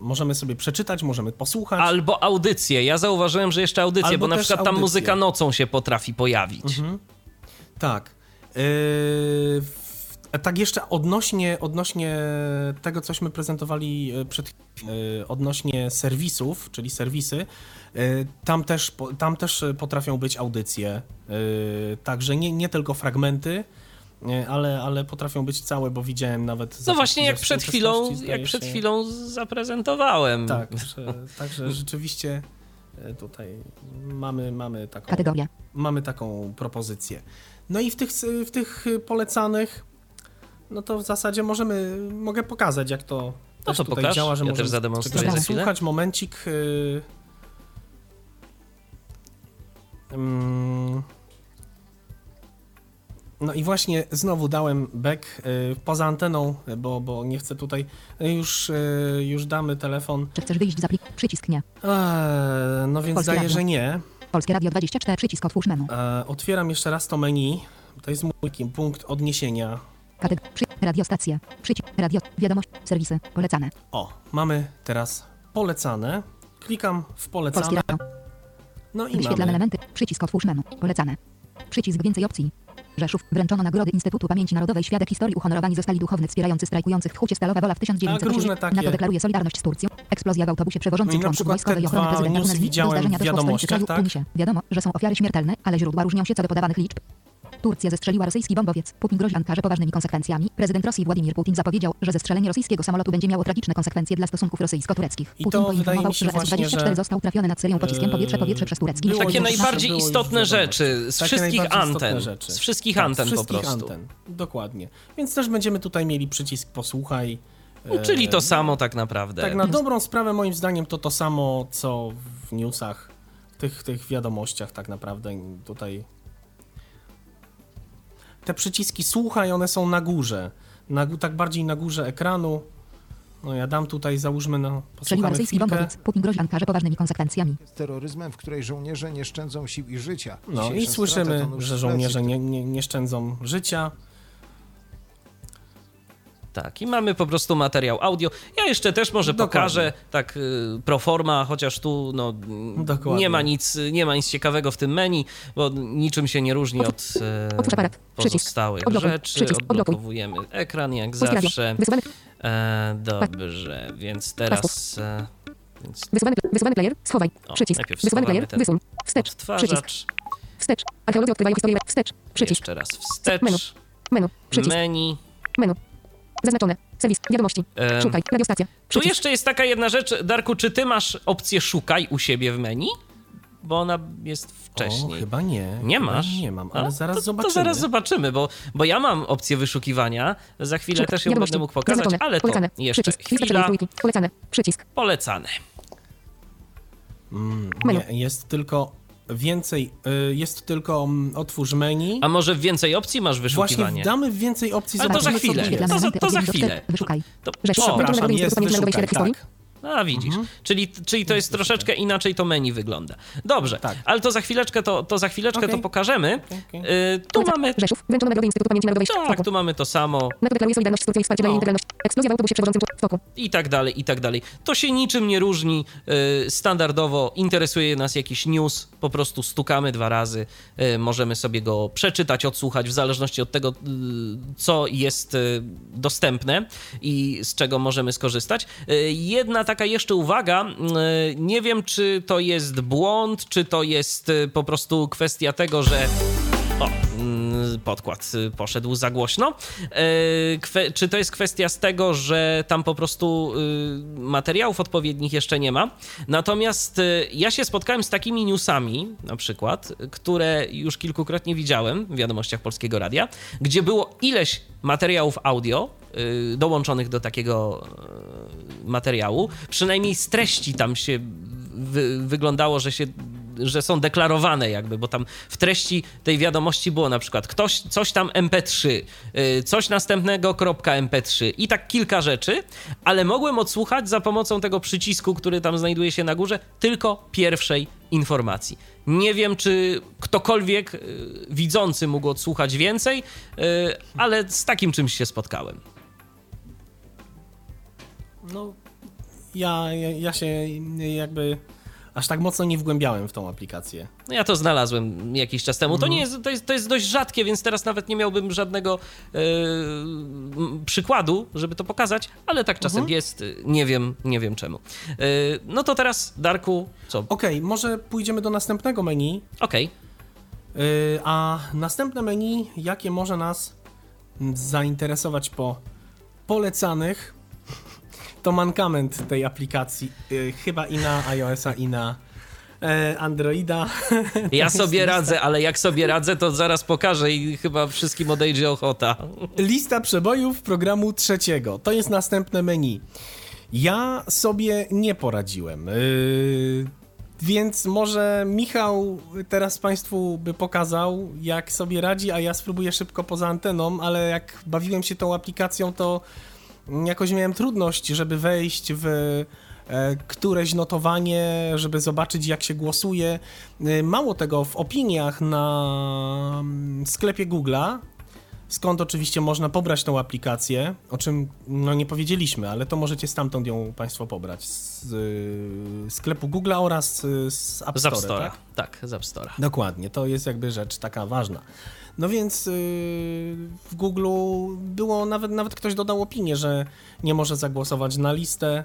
możemy sobie przeczytać, możemy posłuchać. Albo audycje. Ja zauważyłem, że jeszcze audycje, Albo bo na przykład tam audycje. muzyka nocą się potrafi pojawić. Mhm. Tak. Yy, tak jeszcze odnośnie, odnośnie tego, cośmy prezentowali e, przed yy, odnośnie serwisów, czyli serwisy, tam też, tam też e, potrafią być audycje, także nie, nie tylko fragmenty, ale, ale potrafią być całe, bo widziałem nawet... No właśnie, jak przed chwilą, jak przed się- chwilą zaprezentowałem. Tak, że, także rzeczywiście e, tutaj mamy, mamy taką... Kategoria. Mamy taką propozycję. No i w tych, w tych polecanych, no to w zasadzie możemy, mogę pokazać jak to też to tutaj pokaż. działa, że Ja możemy też zademonstruję za posłuchać, momencik. y, mm. No i właśnie znowu dałem back y, poza anteną, bo, bo nie chcę tutaj, już, y, już damy telefon. Czy chcesz wyjść z aplikacji? Przycisk nie. Eee, no więc Polskie zdaje, Radio. że nie. Polskie Radio 24, przycisk otwórz menu. E, otwieram jeszcze raz to menu. To jest mój punkt odniesienia. Kategoria. Przy... Radiostacja. Przycisk. Radio. Wiadomość. Serwisy. Polecane. O, mamy teraz polecane. Klikam w polecane. No i Wyświetlane mamy. elementy. Przycisk otwórz menu. Polecane. Przycisk więcej opcji. Rzeszów. Wręczono nagrody Instytutu Pamięci Narodowej. Świadek historii uhonorowani zostali duchowny wspierający strajkujących w hucie Stalowa Wola w 1900 różne takie. NATO deklaruje solidarność z Turcją. Eksplozja w autobusie No przewożącym członków przykład wojskowej te ochrony prezydenta Tunezji. Do zdarzenia doszło w stolicy kraju tak? Tunisie. Wiadomo, że są ofiary śmiertelne, ale źródła różnią się co do podawanych liczb. Turcja zestrzeliła rosyjski bombowiec. Putin grozi Ankarze poważnymi konsekwencjami. Prezydent Rosji Władimir Putin zapowiedział, że zestrzelenie rosyjskiego samolotu będzie miało tragiczne konsekwencje dla stosunków rosyjsko-tureckich. I Putin to poinformował, że właśnie, S-24 że, został trafiony nad serią pociskiem powietrze-powietrze przez turecki. było Takie już- najbardziej było istotne rzeczy z Takie wszystkich anten. rzeczy. Z wszystkich Tak, anten z po wszystkich prostu. Anten. Dokładnie. Więc też będziemy tutaj mieli przycisk posłuchaj. No, czyli to samo tak naprawdę. Tak na dobrą sprawę moim zdaniem to to samo, co w newsach, tych, tych wiadomościach tak naprawdę tutaj. Te przyciski słuchaj, one są na górze. Na, tak bardziej na górze ekranu. No ja dam tutaj, załóżmy, no, posłuchamy chwilkę. Putin grozi Ankarze poważnymi konsekwencjami. z terroryzmem, w której żołnierze nie szczędzą sił i życia. No i słyszymy, że żołnierze nie, nie, nie szczędzą życia. Tak, i mamy po prostu materiał audio. Ja jeszcze też może Dokładnie. pokażę tak y, pro forma, chociaż tu no, Dokładnie. nie ma nic nie ma nic ciekawego w tym menu, bo niczym się nie różni od e, Otwórz aparat. Przycisk. pozostałych Odblokuj. rzeczy. Przycisk. Odblokowujemy ekran jak zawsze. E, dobrze, więc teraz e, więc wysuwany, wysuwany player. Schowaj. O, Przycisk. Wysuwany player. Wysuń. Wstecz. Przycisk. Wstecz. Archeolodzy odkrywają historię. Wstecz. Przycisk. jeszcze raz wstecz, Menu. Menu. Przycisk. menu. Menu. Zaznaczone. Serwis. Wiadomości. Em, Szukaj. Radiostacja. Tu Przycisk. jeszcze jest taka jedna rzecz, Darku, czy ty masz opcję szukaj u siebie w menu? Bo ona jest wcześniej. O, chyba nie. Nie chyba masz? Nie mam, A, ale zaraz to, zobaczymy. To zaraz zobaczymy, bo, bo ja mam opcję wyszukiwania. Za chwilę też ją Wiadomości. będę mógł pokazać, Zaznaczone. ale to Polecane. jeszcze Przycisk. Chwila. Polecane. Przycisk. Polecane. Mm, Menu. nie, jest tylko więcej, y, jest tylko mm, otwórz menu. A może więcej opcji masz wyszukiwanie? Właśnie damy więcej opcji. Ale to za chwilę. To za, to za chwilę. To, o, Przepraszam, jest wyszukaj, tak. A widzisz, czyli, czyli to jest troszeczkę inaczej to menu wygląda. Dobrze, Tak. ale to za chwileczkę to, to, za chwileczkę Okej. to pokażemy. okej. Y, tu mamy. Rzeszów. Instytutu Pamięci Narodowej. Tak, tu mamy to samo. NATO deklaruje solidarność z Turcją i wsparcie dla jej O. integralności. Eksplozja w autobusie przewodzącym w Stoku. i tak dalej, i tak dalej. To się niczym nie różni. y, Standardowo interesuje nas jakiś news, po prostu stukamy dwa razy, y, możemy sobie go przeczytać, odsłuchać, w zależności od tego, y, co jest y, dostępne i z czego możemy skorzystać. Y, Jedna taka jeszcze uwaga, y, nie wiem, czy to jest błąd, czy to jest y, po prostu kwestia tego, że o, podkład y, poszedł za głośno. E, Kwe, czy to jest kwestia z tego, że tam po prostu y, materiałów odpowiednich jeszcze nie ma? Natomiast y, ja się spotkałem z takimi newsami, na przykład, które już kilkukrotnie widziałem w wiadomościach Polskiego Radia, gdzie było ileś materiałów audio y, dołączonych do takiego y, materiału. Przynajmniej z treści tam się wy, wyglądało, że się że są deklarowane jakby, bo tam w treści tej wiadomości było na przykład ktoś, coś tam MP3, y, coś następnego kropka MP3 i tak kilka rzeczy, ale mogłem odsłuchać za pomocą tego przycisku, który tam znajduje się na górze, tylko pierwszej informacji. Nie wiem, czy ktokolwiek y, widzący mógł odsłuchać więcej, y, ale z takim czymś się spotkałem. No, ja, ja, ja się jakby aż tak mocno nie wgłębiałem w tą aplikację. No ja to znalazłem jakiś czas temu. To Mhm. nie jest, to jest, to jest dość rzadkie, więc teraz nawet nie miałbym żadnego e, m, przykładu, żeby to pokazać, ale tak czasem Mhm. jest. Nie wiem, nie wiem czemu. E, no to teraz, Darku, co? Okej, może pójdziemy do następnego menu. Okej. Yy, a następne menu, jakie może nas zainteresować po polecanych, to mankament tej aplikacji. Yy, chyba i na iOS-a, i na e, Androida. Ja sobie radzę, ale jak sobie radzę, to zaraz pokażę i chyba wszystkim odejdzie ochota. Lista przebojów programu trzeciego. To jest następne menu. Ja sobie nie poradziłem. Yy, więc może Michał teraz Państwu by pokazał, jak sobie radzi, a ja spróbuję szybko poza anteną, ale jak bawiłem się tą aplikacją, to jakoś miałem trudność, żeby wejść w e, któreś notowanie, żeby zobaczyć, jak się głosuje. E, Mało tego, w opiniach na mm, sklepie Google'a skąd oczywiście można pobrać tą aplikację, o czym no nie powiedzieliśmy, ale to możecie stamtąd ją Państwo pobrać. Z y, sklepu Google oraz z App Z Store, App Store'a. tak? Tak, z App Store'a. Dokładnie, to jest jakby rzecz taka ważna. No więc yy, w Google było, nawet, nawet ktoś dodał opinię, że nie może zagłosować na listę,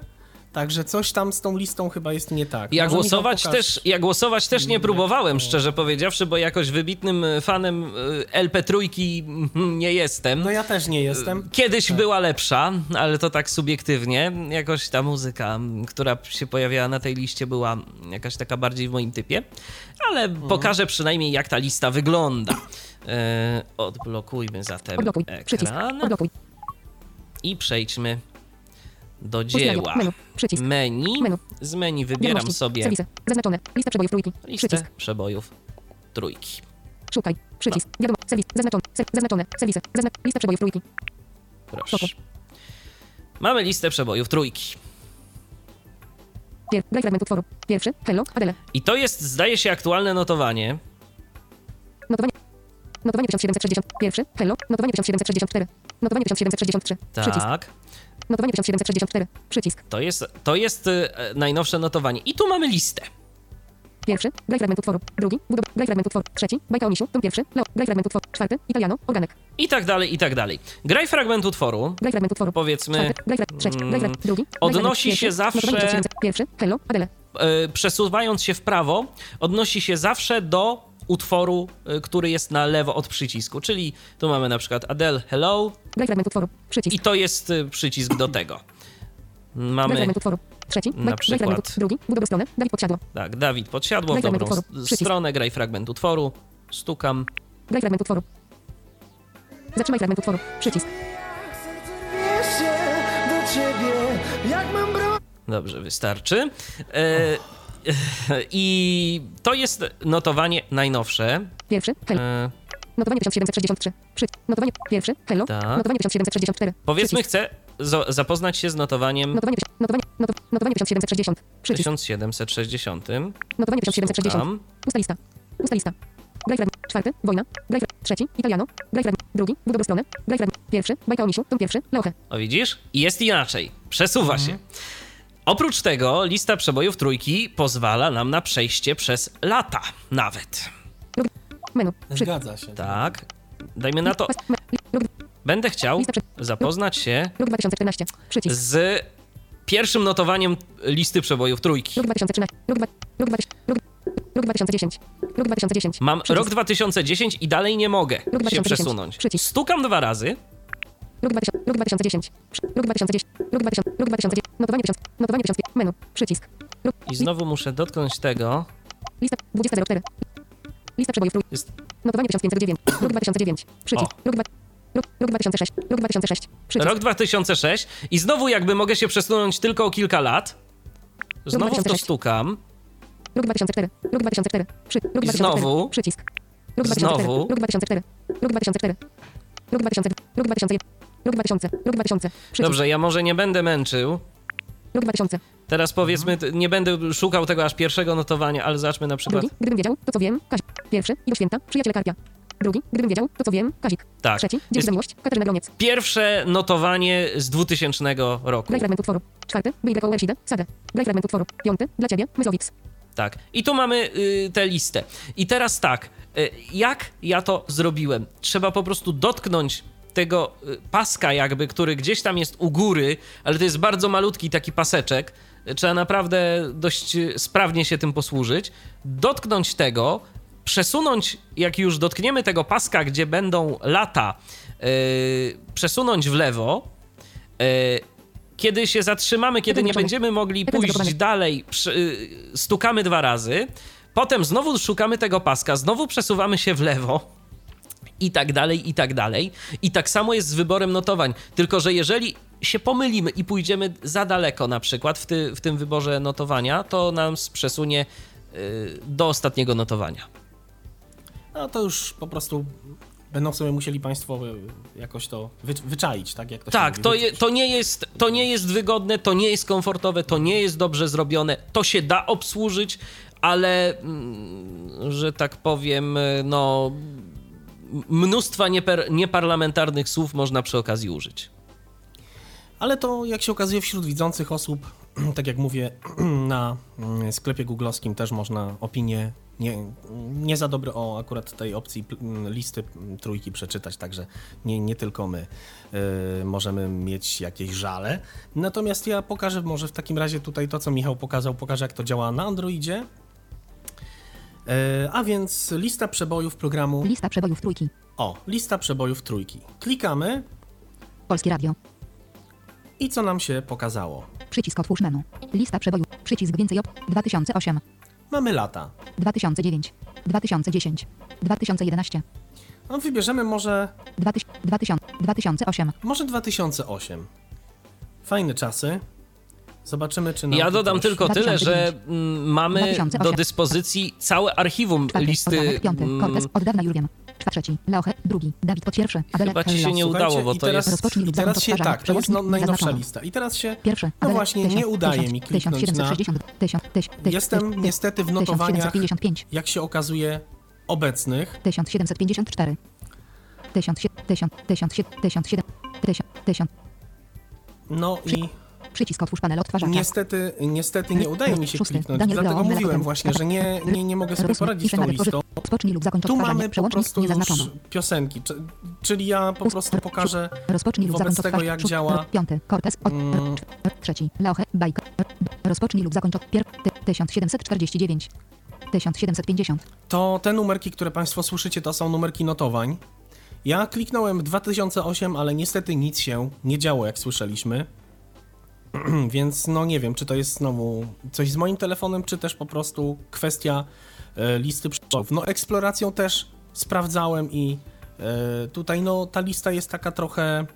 także coś tam z tą listą chyba jest nie tak. Ja Może głosować, też, ja głosować też nie próbowałem, szczerze powiedziawszy, bo jakoś wybitnym fanem y, LP trójki mm, nie jestem. No ja też nie jestem. Kiedyś była lepsza, ale to tak subiektywnie. Jakoś ta muzyka, która się pojawiała na tej liście, była jakaś taka bardziej w moim typie. Ale Mhm. pokażę przynajmniej, jak ta lista wygląda. E, odblokujmy zatem Odblokuj. Przycisk. ekran Odblokuj. i przejdźmy do dzieła. Menu. Przycisk. Menu. Z menu wybieram Wiadomości. sobie Serwisy. Zaznaczone. Lista przebojów trójki. listę Przycisk. przebojów trójki. Szukaj. Przycisk. Wiadomo. Serwis. Zaznaczone. Se zaznaczone. Serwisy. Zaznacz. Lista przebojów trójki. Proszę. Mamy listę przebojów trójki. Pier. Fragment utworu. Pierwszy. Hello. Adele. I to jest, zdaje się, aktualne. Notowanie. Notowanie 1760. Pierwszy. Hello. Notowanie 1764. Notowanie 1763. Przycisk. Tak. Notowanie 1764. Przycisk. To jest, to jest e, najnowsze notowanie. I tu mamy listę. Pierwszy. Graj fragment utworu. Drugi. Budow. Graj fragment utworu. Trzeci. Bajka o misiu. Tom pierwszy. Leo. Graj fragment utworu. Czwarty. Italiano. Organek. I tak dalej, i tak dalej. Graj fragment utworu. Graj fragment utworu. Powiedzmy. Czwarty. Graj. Trzeci. Graj fragment. Drugi. Odnosi się Pierwszy. zawsze- Notowanie 1700. Pierwszy. Hello. Adele. e, przesuwając się w prawo, odnosi się zawsze do utworu, e, który jest na lewo od przycisku. Czyli tu mamy na przykład Adele Hello Graj fragment utworu. Przycisk. i to jest e, przycisk do tego. Graj Mamy fragment utworu. Trzeci. na Graj przykład- fragment. Drugi. Budowę stronę. Dawid podsiadło. tak, Dawid podsiadło w Graj fragment dobrą utworu. s- Przycisk. stronę, graj fragment utworu, stukam. Graj fragment utworu. Zatrzymaj fragment utworu. Przycisk. do. Dobrze, wystarczy. E, I to jest notowanie najnowsze. Pierwszy. Hello. E, Notowanie 1763. Przy... Notowanie. Pierwszy. Hello. Tak. Notowanie 1764. powiedzmy, Przycisk. chcę zapoznać się z notowaniem Notowanie. Notowanie. Noto... Notowanie 1760. Przycisk. 1760. Notowanie 1760. Stukam. Usta lista. Usta lista. Graj fragment. Czwarty. Wojna. Graj fragment. Trzeci. Italiano. Graj fragment. Drugi. Budowę stronę. Graj fragment. Pierwszy. Bajka o misiu. Tom pierwszy. Loche. O widzisz? I jest inaczej. Przesuwa się. Oprócz tego lista przebojów trójki pozwala nam na przejście przez lata nawet. Zgadza się. Tak. Dajmy na to. Będę chciał zapoznać się rok 2014. Przycisk. z pierwszym notowaniem listy przebojów trójki. Rok 2013. Rok, dwa... rok, 20... rok... rok 2010. Rok 2010. Mam Przycisk. rok 2010 i dalej nie mogę się 2010. przesunąć. Przycisk. Stukam dwa razy. 2000, rok 2010. Przy- Rok 2010. Rok 2000. Rok 2010. Notowanie 1000. Notowanie 1000. Menu. Przycisk. Rok, I znowu muszę dotknąć tego. lista 2004. Lista przebojów. Jest. Notowanie 1509. Rok 2009. Przycisk. Rok, dwa- rok, rok 2006. Rok 2006. Przycisk. Rok 2006 i znowu jakby mogę się przesunąć tylko o kilka lat. Znowu w to 2006. stukam. Rok 2004. Rok 2004. Przy, rok I 2004. znowu. Przycisk. Rok 2004. Znowu. Rok 2004. Rok 2004. Rok 2000. Rok 2001. Rok 2000. Rok 2000. Przycisk. Dobrze, ja może nie będę męczył. Rok 2000. Teraz powiedzmy, nie będę szukał tego aż pierwszego notowania, ale zacznmy na przykład. Drugi. Gdybym wiedział, to co wiem. Kazik. Pierwszy. I do święta. Przyjaciele Karpia. Drugi. Gdybym wiedział, to co wiem. Kazik. Tak. Trzeci. Dzień za miłość. Katarzyna Groniec. pierwsze notowanie z 2000 roku. Graj fragment utworu. Czwarty. By Black Overside. Saga. Graj fragment utworu. Piąty. Dla ciebie. Myzowiks. Tak. I tu mamy y, tę listę. I teraz tak, y, jak ja to zrobiłem? Trzeba po prostu dotknąć tego y, paska jakby, który gdzieś tam jest u góry, ale to jest bardzo malutki taki paseczek. Trzeba naprawdę dość y, sprawnie się tym posłużyć. Dotknąć tego, przesunąć, jak już dotkniemy tego paska, gdzie będą lata, y, przesunąć w lewo. y, kiedy się zatrzymamy, kiedy nie będziemy mogli pójść dalej, y, stukamy dwa razy, potem znowu szukamy tego paska, znowu przesuwamy się w lewo i tak dalej, i tak dalej. I tak samo jest z wyborem notowań. Tylko, że jeżeli się pomylimy i pójdziemy za daleko, na przykład w, ty, w tym wyborze notowania, to nam przesunie y, do ostatniego notowania. No to już po prostu będą sobie musieli Państwo y, jakoś to wy, wyczaić, tak? Jak to Tak, to, je, to, nie jest, to nie jest wygodne, to nie jest komfortowe, to nie jest dobrze zrobione, to się da obsłużyć, ale mm, że tak powiem, no mnóstwa nieper, nieparlamentarnych słów można przy okazji użyć. Ale to, jak się okazuje, wśród widzących osób, tak jak mówię, na mm, sklepie googlowskim też można opinie nie, nie za dobre o akurat tej opcji mm, listy trójki przeczytać, także nie, nie tylko my y, możemy mieć jakieś żale. Natomiast ja pokażę może w takim razie tutaj to, co Michał pokazał, pokażę jak to działa na Androidzie. Y, a więc lista przebojów programu. Lista przebojów trójki. O, lista przebojów trójki. Klikamy. Polskie Radio. I co nam się pokazało? Przycisk otwórz menu. Lista przebojów. Przycisk więcej op. 2008. Mamy lata. 2009. 2010. 2011. No wybierzemy może... 2000, 2008. Może 2008. Fajne czasy. Zobaczymy, czy nam Ja dodam tylko tyle, że mm, mamy 2008. do dyspozycji całe archiwum Czwarty, listy. Piąty, mm, Cortez, od dawna już wiem. Trzeci, Leoche, drugi, Dawid pod pierwszy, Adele, Chyba ci się nie udało, bo to teraz, jest- i teraz się tak, to jest no, najnowsza lista. I teraz się, Pierwszy, no Adele, właśnie, tysiąc, nie udaje tysiąc, mi kliknąć na... 1760, tysiąc, tyś, tyś, Jestem niestety w 1755, notowaniach, jak się okazuje, obecnych. 1754. 1000, 1000, 1000, 1000, 1000, 1000. No i Przycisk otwórz panel odtwarzacza. niestety, niestety nie udaje mi się Szósty, kliknąć. Daniel Dlatego Leon, mówiłem właśnie, że nie, nie, nie mogę sobie poradzić z tą listą. Rozpocznij lub zakończ Tu mamy po prostu już piosenki, czy- czyli ja po prostu pokażę Rozpocznij lub wobec zakończ tego, jak działa Piąty, Cortez, Mm. trzeci, Leoche, Bajka. Rozpocznij lub zakończ od pier... ty- 1749. 1750. To te numerki, które Państwo słyszycie, to są numerki notowań. Ja kliknąłem 2008, ale niestety nic się nie działo, jak słyszeliśmy. Więc no nie wiem, czy to jest znowu coś z moim telefonem, czy też po prostu kwestia e, listy przyczynów. No eksploracją też sprawdzałem i e, tutaj no ta lista jest taka trochę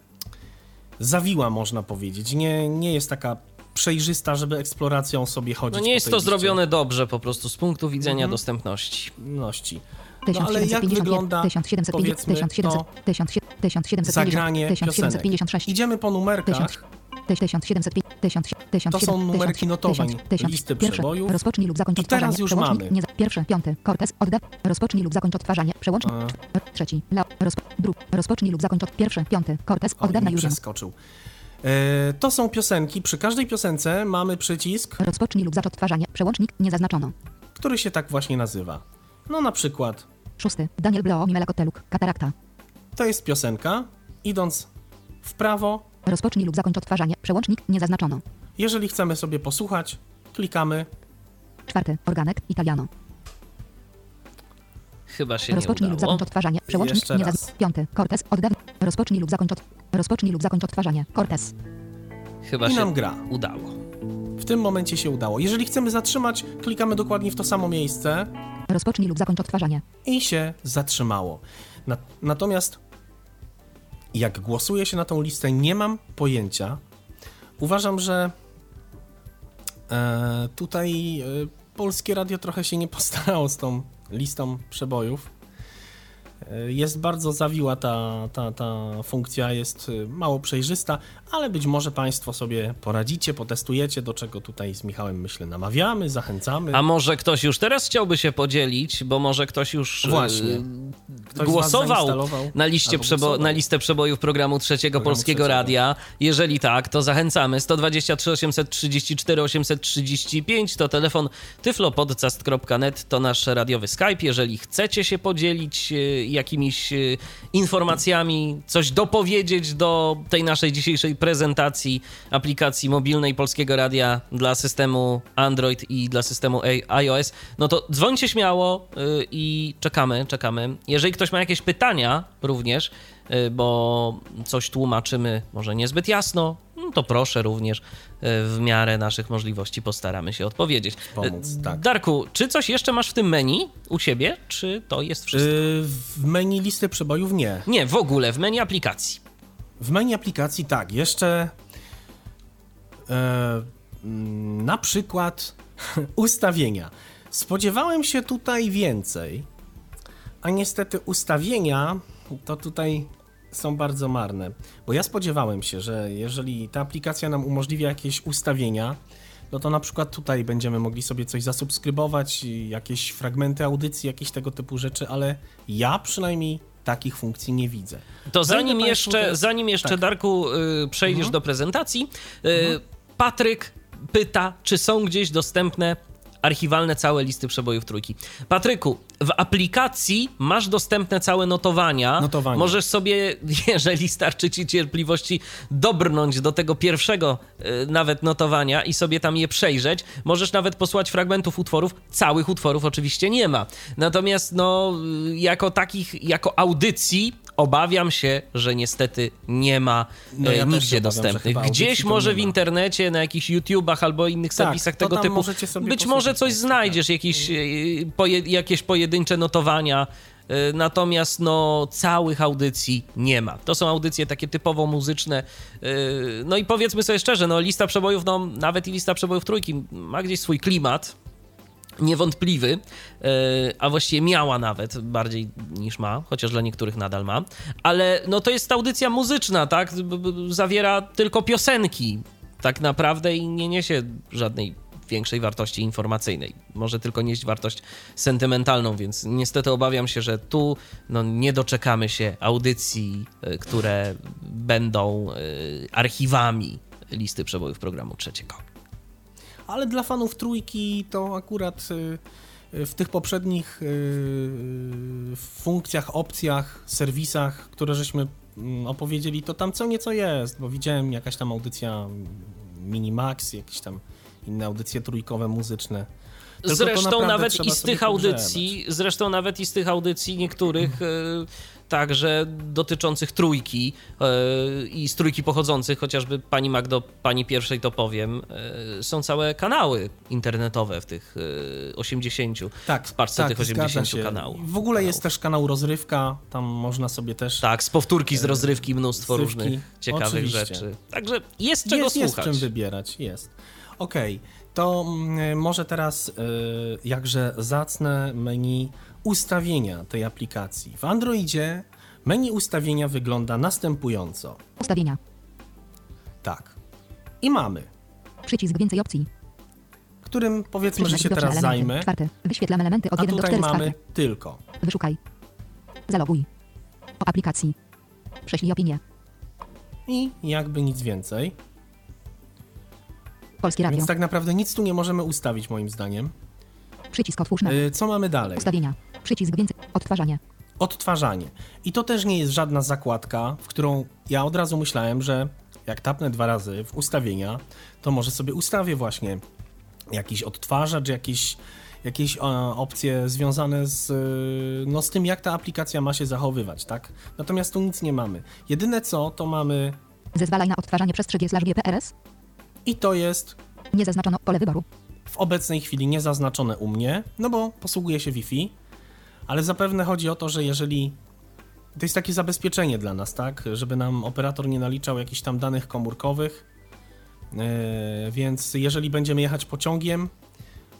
zawiła, można powiedzieć. Nie, nie jest taka przejrzysta, żeby eksploracją sobie chodzić. No nie jest to liście. zrobione dobrze po prostu z punktu widzenia Mhm. dostępności. Ności. No ale jak 1751, wygląda, 1750, powiedzmy, 1700, to 1700, 1750, zagranie piosenek? 1756. Idziemy po numerkach. 1705, 1700, To są numerki notowań listy przebojów. rozpocznij lub zakończ I teraz już mamy. Pierwszy, piąty, Cortez, odda, rozpocznij lub zakończ odtwarzanie. Przełącznik, trzeci, rozpo, dru, rozpocznij lub zakończ od pierwszy, piąty, Cortez, od dawna już przeskoczył. E, to są piosenki. Przy każdej piosence mamy przycisk, Rozpocznij lub zacz odtwarzanie. Przełącznik nie zaznaczono. który się tak właśnie nazywa. No na przykład Szósty, Daniel Bleo, Mimela Koteluk, Katarakta. to jest piosenka. Idąc w prawo, Rozpocznij lub zakończ odtwarzanie. Przełącznik nie zaznaczono. jeżeli chcemy sobie posłuchać, klikamy. Czwarty, Organek, Italiano. Chyba się nie Rozpocznij lub udało. zakończ odtwarzanie. Przełącznik Jeszcze nie raz. zaznaczono. Piąty, Cortez, od dawna. Rozpocznij lub zakończ od... Rozpocznij lub zakończ odtwarzanie. Cortez. Chyba I się nam gra. udało. W tym momencie się udało. Jeżeli chcemy zatrzymać, klikamy dokładnie w to samo miejsce. Rozpocznij lub zakończ odtwarzanie. i się zatrzymało. Na, natomiast jak głosuje się na tą listę, nie mam pojęcia. Uważam, że e, tutaj e, polskie radio trochę się nie postarało z tą listą przebojów. Jest bardzo zawiła ta, ta, ta funkcja, jest e, mało przejrzysta, ale być może Państwo sobie poradzicie, potestujecie, do czego tutaj z Michałem myślę namawiamy, zachęcamy. A może ktoś już teraz chciałby się podzielić, bo może ktoś już Właśnie. e, Ktoś głosował na, liście przebo- na listę przebojów programu Trzeciego Programu Polskiego Trzeciego. Radia. Jeżeli tak, to zachęcamy. 123 834 835 to telefon tyflopodcast.net to nasz radiowy Skype. Jeżeli chcecie się podzielić e, jakimiś e, informacjami, coś dopowiedzieć do tej naszej dzisiejszej prezentacji aplikacji mobilnej Polskiego Radia dla systemu Android i dla systemu iOS, no to dzwońcie śmiało y, i czekamy, czekamy. Jeżeli ktoś ma jakieś pytania również, y, bo coś tłumaczymy może niezbyt jasno, no to proszę również y, w miarę naszych możliwości postaramy się odpowiedzieć. Pomóc, Y, tak. Darku, czy coś jeszcze masz w tym menu u siebie, czy to jest wszystko? Y, w menu listy przebojów nie. Nie, w ogóle, w menu aplikacji. W menu aplikacji tak, jeszcze e, mm, na przykład ustawienia. Spodziewałem się tutaj więcej, a niestety ustawienia to tutaj są bardzo marne, bo ja spodziewałem się, że jeżeli ta aplikacja nam umożliwia jakieś ustawienia, no to na przykład tutaj będziemy mogli sobie coś zasubskrybować, jakieś fragmenty audycji, jakieś tego typu rzeczy, ale ja przynajmniej takich funkcji nie widzę. To zanim jeszcze, zanim jeszcze tak. Darku, y, przejdziesz Mhm. do prezentacji, y, Patryk pyta, czy są gdzieś dostępne archiwalne całe listy przebojów trójki. Patryku, w aplikacji masz dostępne całe notowania. Notowania. Możesz sobie, jeżeli starczy ci cierpliwości, dobrnąć do tego pierwszego y, nawet notowania i sobie tam je przejrzeć. Możesz nawet posłać fragmentów utworów. Całych utworów oczywiście nie ma. Natomiast no, y, jako takich, jako audycji obawiam się, że niestety nie ma No e, ja też się nigdzie dostępnych. Gdzieś może w internecie, na jakichś YouTubach albo innych Tak, serwisach tego typu. Być może coś państwo, znajdziesz, jakieś, e, poje, jakieś pojedyncze notowania. e, Natomiast no, całych audycji nie ma. To są audycje takie typowo muzyczne. No i powiedzmy sobie szczerze, no lista przebojów, no nawet i lista przebojów trójki ma gdzieś swój klimat niewątpliwy, e, a właściwie miała nawet bardziej niż ma, chociaż dla niektórych nadal ma, ale no to jest audycja muzyczna, tak? Zawiera tylko piosenki tak naprawdę i nie niesie żadnej większej wartości informacyjnej. Może tylko nieść wartość sentymentalną, więc niestety obawiam się, że tu no, nie doczekamy się audycji, e, które będą e, archiwami listy przebojów programu trzeciego. Ale dla fanów trójki to akurat y, y, w tych poprzednich y, funkcjach, opcjach, serwisach, które żeśmy mm, opowiedzieli, to tam co nieco jest, bo widziałem jakaś tam audycja mm, Minimax, jakieś tam inne audycje trójkowe muzyczne. Tylko Zresztą nawet i z tych audycji, zresztą nawet i z tych audycji niektórych e, także dotyczących trójki e, i z trójki pochodzących, chociażby pani Magdo, pani pierwszej to powiem, e, są całe kanały internetowe w tych e, 80, Tak, w paczce tak, tych zgadza 80 się. kanałów. W ogóle jest też kanał Rozrywka, tam można sobie też... Tak, z powtórki z rozrywki mnóstwo Rozrywki, różnych ciekawych oczywiście. rzeczy. Także jest czego jest, słuchać. Jest czym wybierać, jest. Okej, to mm, może teraz jakże zacne menu ustawienia tej aplikacji. W Androidzie menu ustawienia wygląda następująco. Ustawienia. Tak. I mamy, Przycisk więcej opcji. którym powiedzmy, że się teraz elementy. zajmę, Czwarty. Wyświetlam elementy od a 1 do tutaj 4 z mamy czwarty. tylko Wyszukaj. Zaloguj. O aplikacji. Prześlij opinię. i jakby nic więcej. Polskie Radio. Więc tak naprawdę nic tu nie możemy ustawić moim zdaniem. Przycisk otwórz. Y, Co mamy dalej? Ustawienia. Przycisk więcej. Odtwarzanie. odtwarzanie. I to też nie jest żadna zakładka, w którą ja od razu myślałem, że jak tapnę dwa razy w ustawienia, to może sobie ustawię właśnie jakiś odtwarzacz, jakieś, jakieś e, opcje związane z, e, no, z tym, jak ta aplikacja ma się zachowywać, tak? Natomiast tu nic nie mamy. Jedyne co, to mamy Zezwalaj na odtwarzanie przestrzeni slash GPRS. i to jest Nie zaznaczono pole wyboru. w obecnej chwili niezaznaczone u mnie, no bo posługuję się Wi-Fi, ale zapewne chodzi o to, że jeżeli to jest takie zabezpieczenie dla nas, tak, żeby nam operator nie naliczał jakichś tam danych komórkowych, yy, więc jeżeli będziemy jechać pociągiem,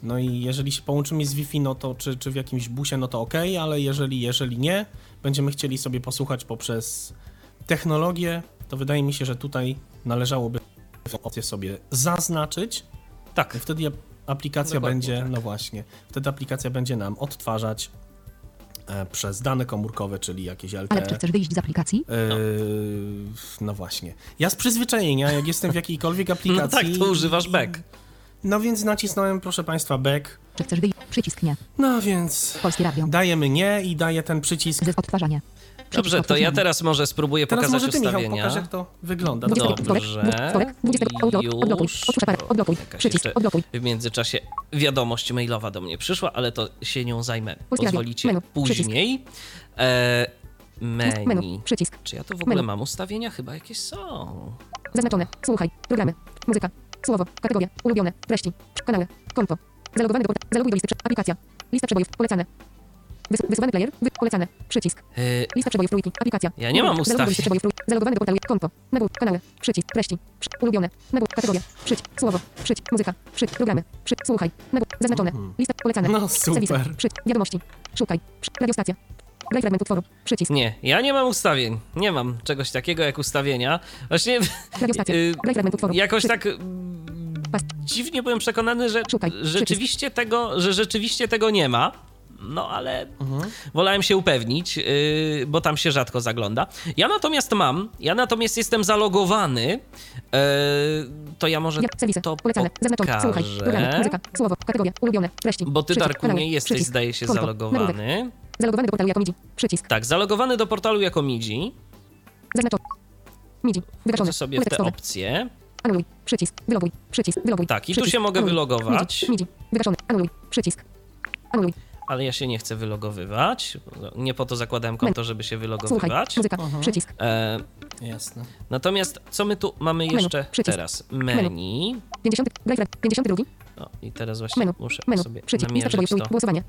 no i jeżeli się połączymy z Wi-Fi, no to czy, czy w jakimś busie, no to ok, ale jeżeli, jeżeli nie, będziemy chcieli sobie posłuchać poprzez technologię, to wydaje mi się, że tutaj należałoby tę opcję sobie zaznaczyć. Tak. Wtedy aplikacja Dokładnie będzie, tak. no właśnie, wtedy aplikacja będzie nam odtwarzać przez dane komórkowe, czyli jakieś LTE. Ale czy chcesz wyjść z aplikacji? Yy, no właśnie. Ja z przyzwyczajenia, jak jestem w jakiejkolwiek aplikacji. No tak, to używasz back. No więc nacisnąłem, proszę Państwa, back. Czy chcesz wyjść? Przycisk nie. No więc. Polskie Radio. Dajemy nie i daję ten przycisk. Odtwarzanie. Dobrze, to ja teraz może spróbuję Teraz pokazać może ty, Michał, ustawienia. pokaż, jak to wygląda. Dobrze. Wtorek, 20. Odblokuj. Odblokuj. Już. Przycisk. W międzyczasie wiadomość mailowa do mnie przyszła, ale to się nią zajmę. Pozwolicie później. E, menu. Przycisk. Czy ja tu w ogóle mam ustawienia? Chyba jakieś są. Zaznaczone. Słuchaj. Programy. Muzyka. Słowo. Kategoria. Ulubione. Treści. Kanały. Konto. Zalogowany do portalu. Zaloguj do listy. Aplikacja. Lista przebojów. Polecane. Wys- wysuwany player. Wy- polecane. Przycisk. E, Lista przebojów trójki. Aplikacja. Ja nie mam ustawień. przebojów trójki. Zalogowany do portalu. Konto. Nabór. Kanały. Przycisk. Treści. Przy- Ulubione. Nabór. Kategoria. Przycisk. Słowo. Przycisk. Muzyka. Przycisk. Programy. Przycisk. Słuchaj. Nabór. Zaznaczone. Lista. Polecane. No, super. Przycisk. Wiadomości. Szukaj. Przy- Radiostacja. Graj fragment utworu. Przycisk. Nie, ja nie mam ustawień. Nie mam czegoś takiego jak ustawienia. Właśnie Radiostacja. y, Graj fragment utworu. jakoś Przy- tak mm, dziwnie byłem przekonany, że rzeczywiście tego, że rzeczywiście tego nie ma. No ale wolałem się upewnić, yy, bo tam się rzadko zagląda. Ja natomiast mam, ja natomiast jestem zalogowany, yy, to ja może Ja, serwisy, to polecane, zaznaczone, słuchaj, programy, muzyka, słowo, kategoria, ulubione, treści, bo ty, przycisk, Darku, nie jesteś, przycisk, zdaje się, konto, zalogowany. nagłówek. Zalogowany. Do portalu jako MIDI, przycisk, Tak, zalogowany do portalu jako MIDI. zaznaczony, MIDI, wygaszone, Wchodzę sobie w te tekstowe, opcje. anuluj, przycisk, wyloguj, przycisk, wyloguj, Tak, i tu przycisk, się mogę anuluj, wylogować. MIDI, MIDI, wygaszone, anuluj, przycisk, anuluj, ale ja się nie chcę wylogowywać. Nie po to zakładałem konto, żeby się wylogowywać. słuchaj, muzyka, przycisk, E, Jasne. Natomiast co my tu mamy Menu, jeszcze przycisk. teraz? Menu. 50, Drive, 52, O, i teraz właśnie menu, muszę menu, sobie przycisk, lista namierzyć przebojów, to głosowanie,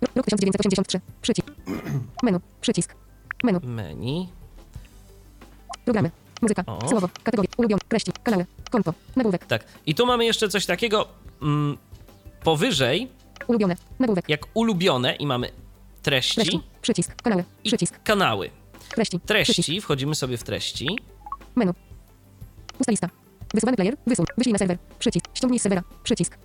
Rok- rok 1983, przycisk, menu, przycisk, menu, menu. programy, muzyka, O. słowo, kategorie, ulubione, treści, kanały, konto, nagłówek, Tak. I tu mamy jeszcze coś takiego mm, powyżej, ulubione, nagłówek, jak ulubione i mamy treści, treści, przycisk, kanały, przycisk, kanały. treści, Treści, przycisk, wchodzimy sobie w treści. menu, pusta lista, wysuwany player, wysuń, wyślij na serwer, przycisk, ściągnij z serwera, przycisk,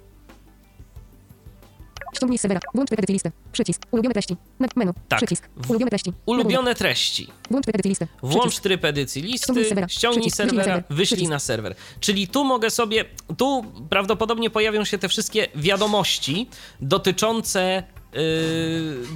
ściągnij z serwera, włącz edycję listę, przycisk, ulubione treści, menu, Tak. przycisk, ulubione treści, Ulubione treści. włącz edycję listę, Włącz przycisk, tryb edycji listy, Ściągnij z serwera. ściągnij Przycisk. Wyślij na serwera, serwer. wyślij na serwer. Czyli tu mogę sobie, tu prawdopodobnie pojawią się te wszystkie wiadomości dotyczące,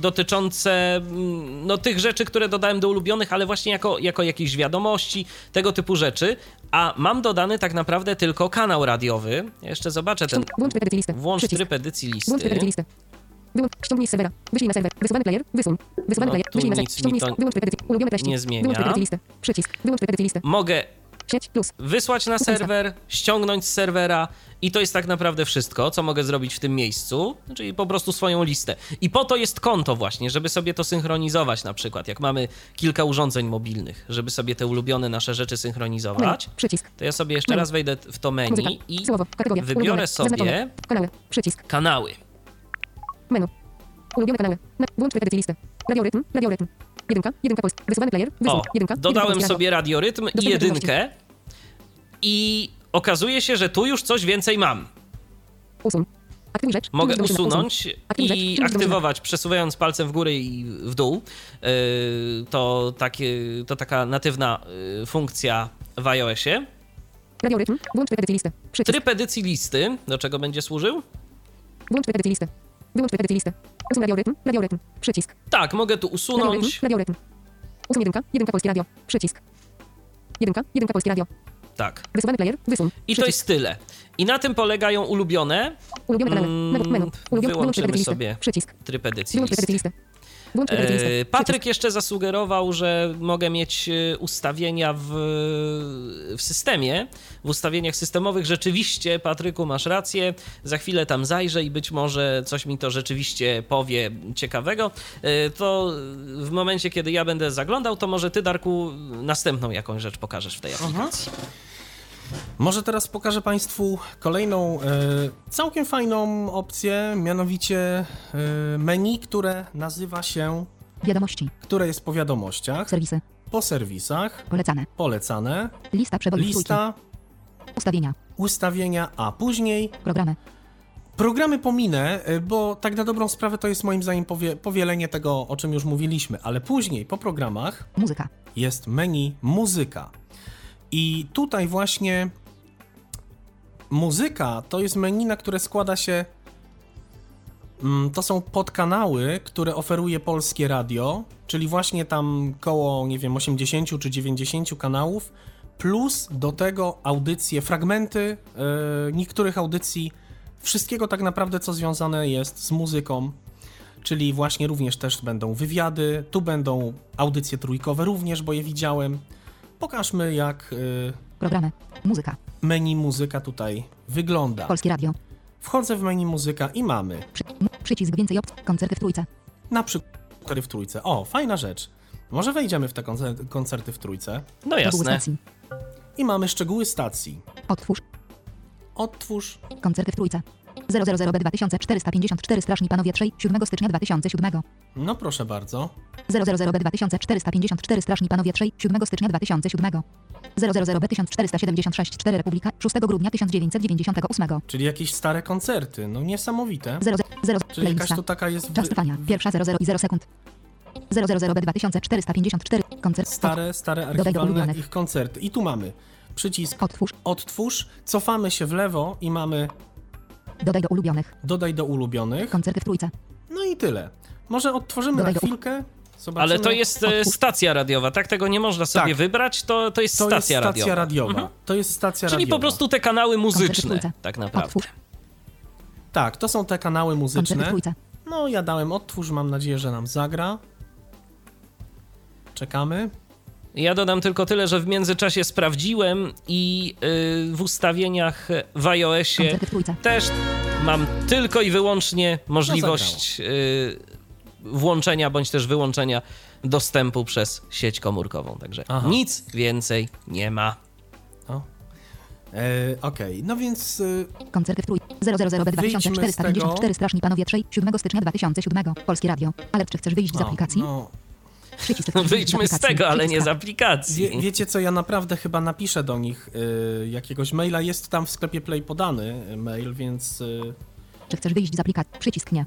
dotyczące mm, no, tych rzeczy, które dodałem do ulubionych, ale właśnie jako, jako jakieś wiadomości, tego typu rzeczy. A mam dodany tak naprawdę tylko kanał radiowy. Ja jeszcze zobaczę ten. Włącz tryb edycji listę. Włącz tryb edycji Włącz tryb edycji listy. ściągnij z serwera. Wyślij na serwer. Wysuwany player. Wysuń. Wysuwany No, player. Wyślij na serwer. Ściągnij. to Wyłącz tryb edycji. Ulubione treści. nie zmienia. Wyłącz tryb edycji listę. Przycisk. Wyłącz tryb edycji listę. Mogę Sieć plus. wysłać na serwer, ściągnąć z serwera i to jest tak naprawdę wszystko, co mogę zrobić w tym miejscu, czyli po prostu swoją listę. I po to jest konto właśnie, żeby sobie to synchronizować na przykład, jak mamy kilka urządzeń mobilnych, żeby sobie te ulubione nasze rzeczy synchronizować, Przycisk. to ja sobie jeszcze raz wejdę w to menu i wybiorę sobie. Kanały. Przycisk. kanały. Menu. Ulubione kanały. Na- Włącz listy. Radiorytm. Radiorytm. Jedynka. Jedynka polski. Wysuwany player. Wysuń. O, Jedynka. jedynka dodałem radio. sobie radiorytm i jedynkę i okazuje się, że tu już coś więcej mam. Usuń. Aktywuj rzecz. Mogę usunąć Aktywuj rzecz. i do aktywować, przesuwając palcem w górę i w dół. Yy, To, takie, to taka natywna yy, funkcja w iOSie. Radiorytm. Włącz tryb edycji listy. Przycisk. Tryb edycji listy, do czego będzie służył? Włącz tryb edycji listy. Wyłącz edycji listy. Usuń radiorytm. Radiorytm. Przycisk. Tak, mogę tu usunąć. Radiorytm. Radiorytm. Usuń jedynka. Jedynka polskie radio. Przycisk. Jedynka. Jedynka polskie radio. Tak. Wysuwany player. Wysuń. I to jest tyle. I na tym polegają ulubione. Ulubione kanały. Menu. Menu. Ulubione. Wyłączymy sobie listy. Przycisk. tryb edycji Wyłącz edycji listy. E, Patryk jeszcze zasugerował, że mogę mieć e, ustawienia w, w systemie, w ustawieniach systemowych. Rzeczywiście, Patryku, masz rację. Za chwilę tam zajrzę i być może coś mi to rzeczywiście powie ciekawego. E, To w momencie, kiedy ja będę zaglądał, to może ty, Darku, następną jakąś rzecz pokażesz w tej aplikacji. Może teraz pokażę Państwu kolejną e, całkiem fajną opcję, mianowicie e, menu, które nazywa się, Wiadomości. które jest po wiadomościach, Serwisy. po serwisach, Polecane. polecane, Lista przebojów lista. Ustawienia. ustawienia, a później Programy. programy pominę, e, bo tak na dobrą sprawę to jest moim zdaniem powie, powielenie tego, o czym już mówiliśmy, ale później po programach Muzyka. jest menu muzyka. I tutaj właśnie muzyka to jest menu, na które składa się. mm, To są podkanały, które oferuje polskie radio, czyli właśnie tam koło, nie wiem, 80 czy 90 kanałów, plus do tego audycje, fragmenty e, niektórych audycji, wszystkiego tak naprawdę, co związane jest z muzyką. Czyli właśnie również też będą wywiady, tu będą audycje trójkowe również, bo je widziałem. Pokażmy, jak y, Programy. Muzyka. menu muzyka tutaj wygląda. Polskie radio. Wchodzę w menu muzyka i mamy Przy, przycisk więcej opcji. Koncerty w trójce. na przykład koncerty w trójce. O, fajna rzecz. Może wejdziemy w te koncer- koncerty w trójce No Szczegóły jasne. stacji. i mamy szczegóły stacji. Otwórz. Odtwórz. Koncerty w trójce. 000B 2454 Straszni Panowie Trzej 7 stycznia 2007. No proszę bardzo. 000B 2454 Straszni Panowie Trzej 7 stycznia 2007. 000B 1476 4 Republika 6 grudnia 1998. Czyli jakieś stare koncerty. No niesamowite. 00 0. Czyli jakaś tu taka jest Czas wy- trwania. Pierwsza 00 i 0 sekund. 000B 2454. Koncert. stare, stare archiwalne ich koncerty. I tu mamy przycisk Odtwórz. odtwórz, cofamy się w lewo i mamy Dodaj do ulubionych. dodaj do ulubionych. Koncerty w trójce. No i tyle. Może odtworzymy Dodaj na do- chwilkę. Zobaczymy. Ale to jest e, stacja radiowa, tak? Tego nie można sobie Tak. wybrać, to, to jest to stacja jest stacja radiowa. radiowa. Mhm. To jest stacja Czyli radiowa. po prostu te kanały muzyczne, tak naprawdę. Tak, to są te kanały muzyczne. trójce. No, ja dałem odtwórz, mam nadzieję, że nam zagra. Czekamy. Ja dodam tylko tyle, że w międzyczasie sprawdziłem i y, w ustawieniach w iOSie też mam tylko i wyłącznie możliwość y, włączenia bądź też wyłączenia dostępu przez sieć komórkową. Także Aha. nic więcej nie ma. E, Okej, no więc y, Koncerty w trójce. 000B Wyjdźmy z 2454 Straszni Panowie Trzej 7 stycznia 2007. Polskie Radio. Ale czy chcesz wyjść z aplikacji? no. Przycisk wyjść Wyjdźmy z tego, ale nie z aplikacji. Wie, wiecie co, ja naprawdę chyba napiszę do nich y, jakiegoś maila. Jest tam w sklepie Play podany y, mail, więc y, Czy chcesz wyjść z aplikacji? Przycisk nie.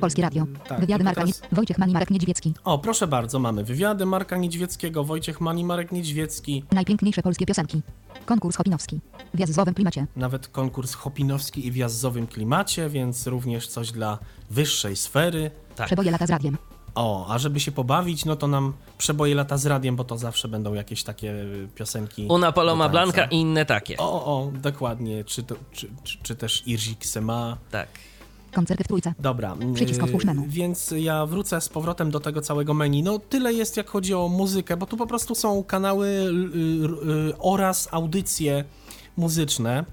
Polskie Radio. tak, Wywiady Marka teraz- Nie... Wojciech Mani Marek Niedźwiecki. O, proszę bardzo, mamy wywiady Marka Niedźwieckiego, Wojciech Mani, Marek Niedźwiecki, Najpiękniejsze polskie piosenki. Konkurs Hopinowski. W jazzowym klimacie. nawet konkurs Hopinowski i w jazzowym klimacie, więc również coś dla wyższej sfery. Tak. Przeboje lata z radiem. O, a żeby się pobawić, no to nam przeboje lata z radiem, bo to zawsze będą jakieś takie y, piosenki. Una Paloma. Blanca i inne takie. O, o, dokładnie, czy, to, czy, czy, czy też Irzi Ksema. Tak. Koncerty w trójce. Dobra, Przycisk yy, otwórz menu. więc ja wrócę z powrotem do tego całego menu. No tyle jest, jak chodzi o muzykę, bo tu po prostu są kanały y, y, y, oraz audycje muzyczne.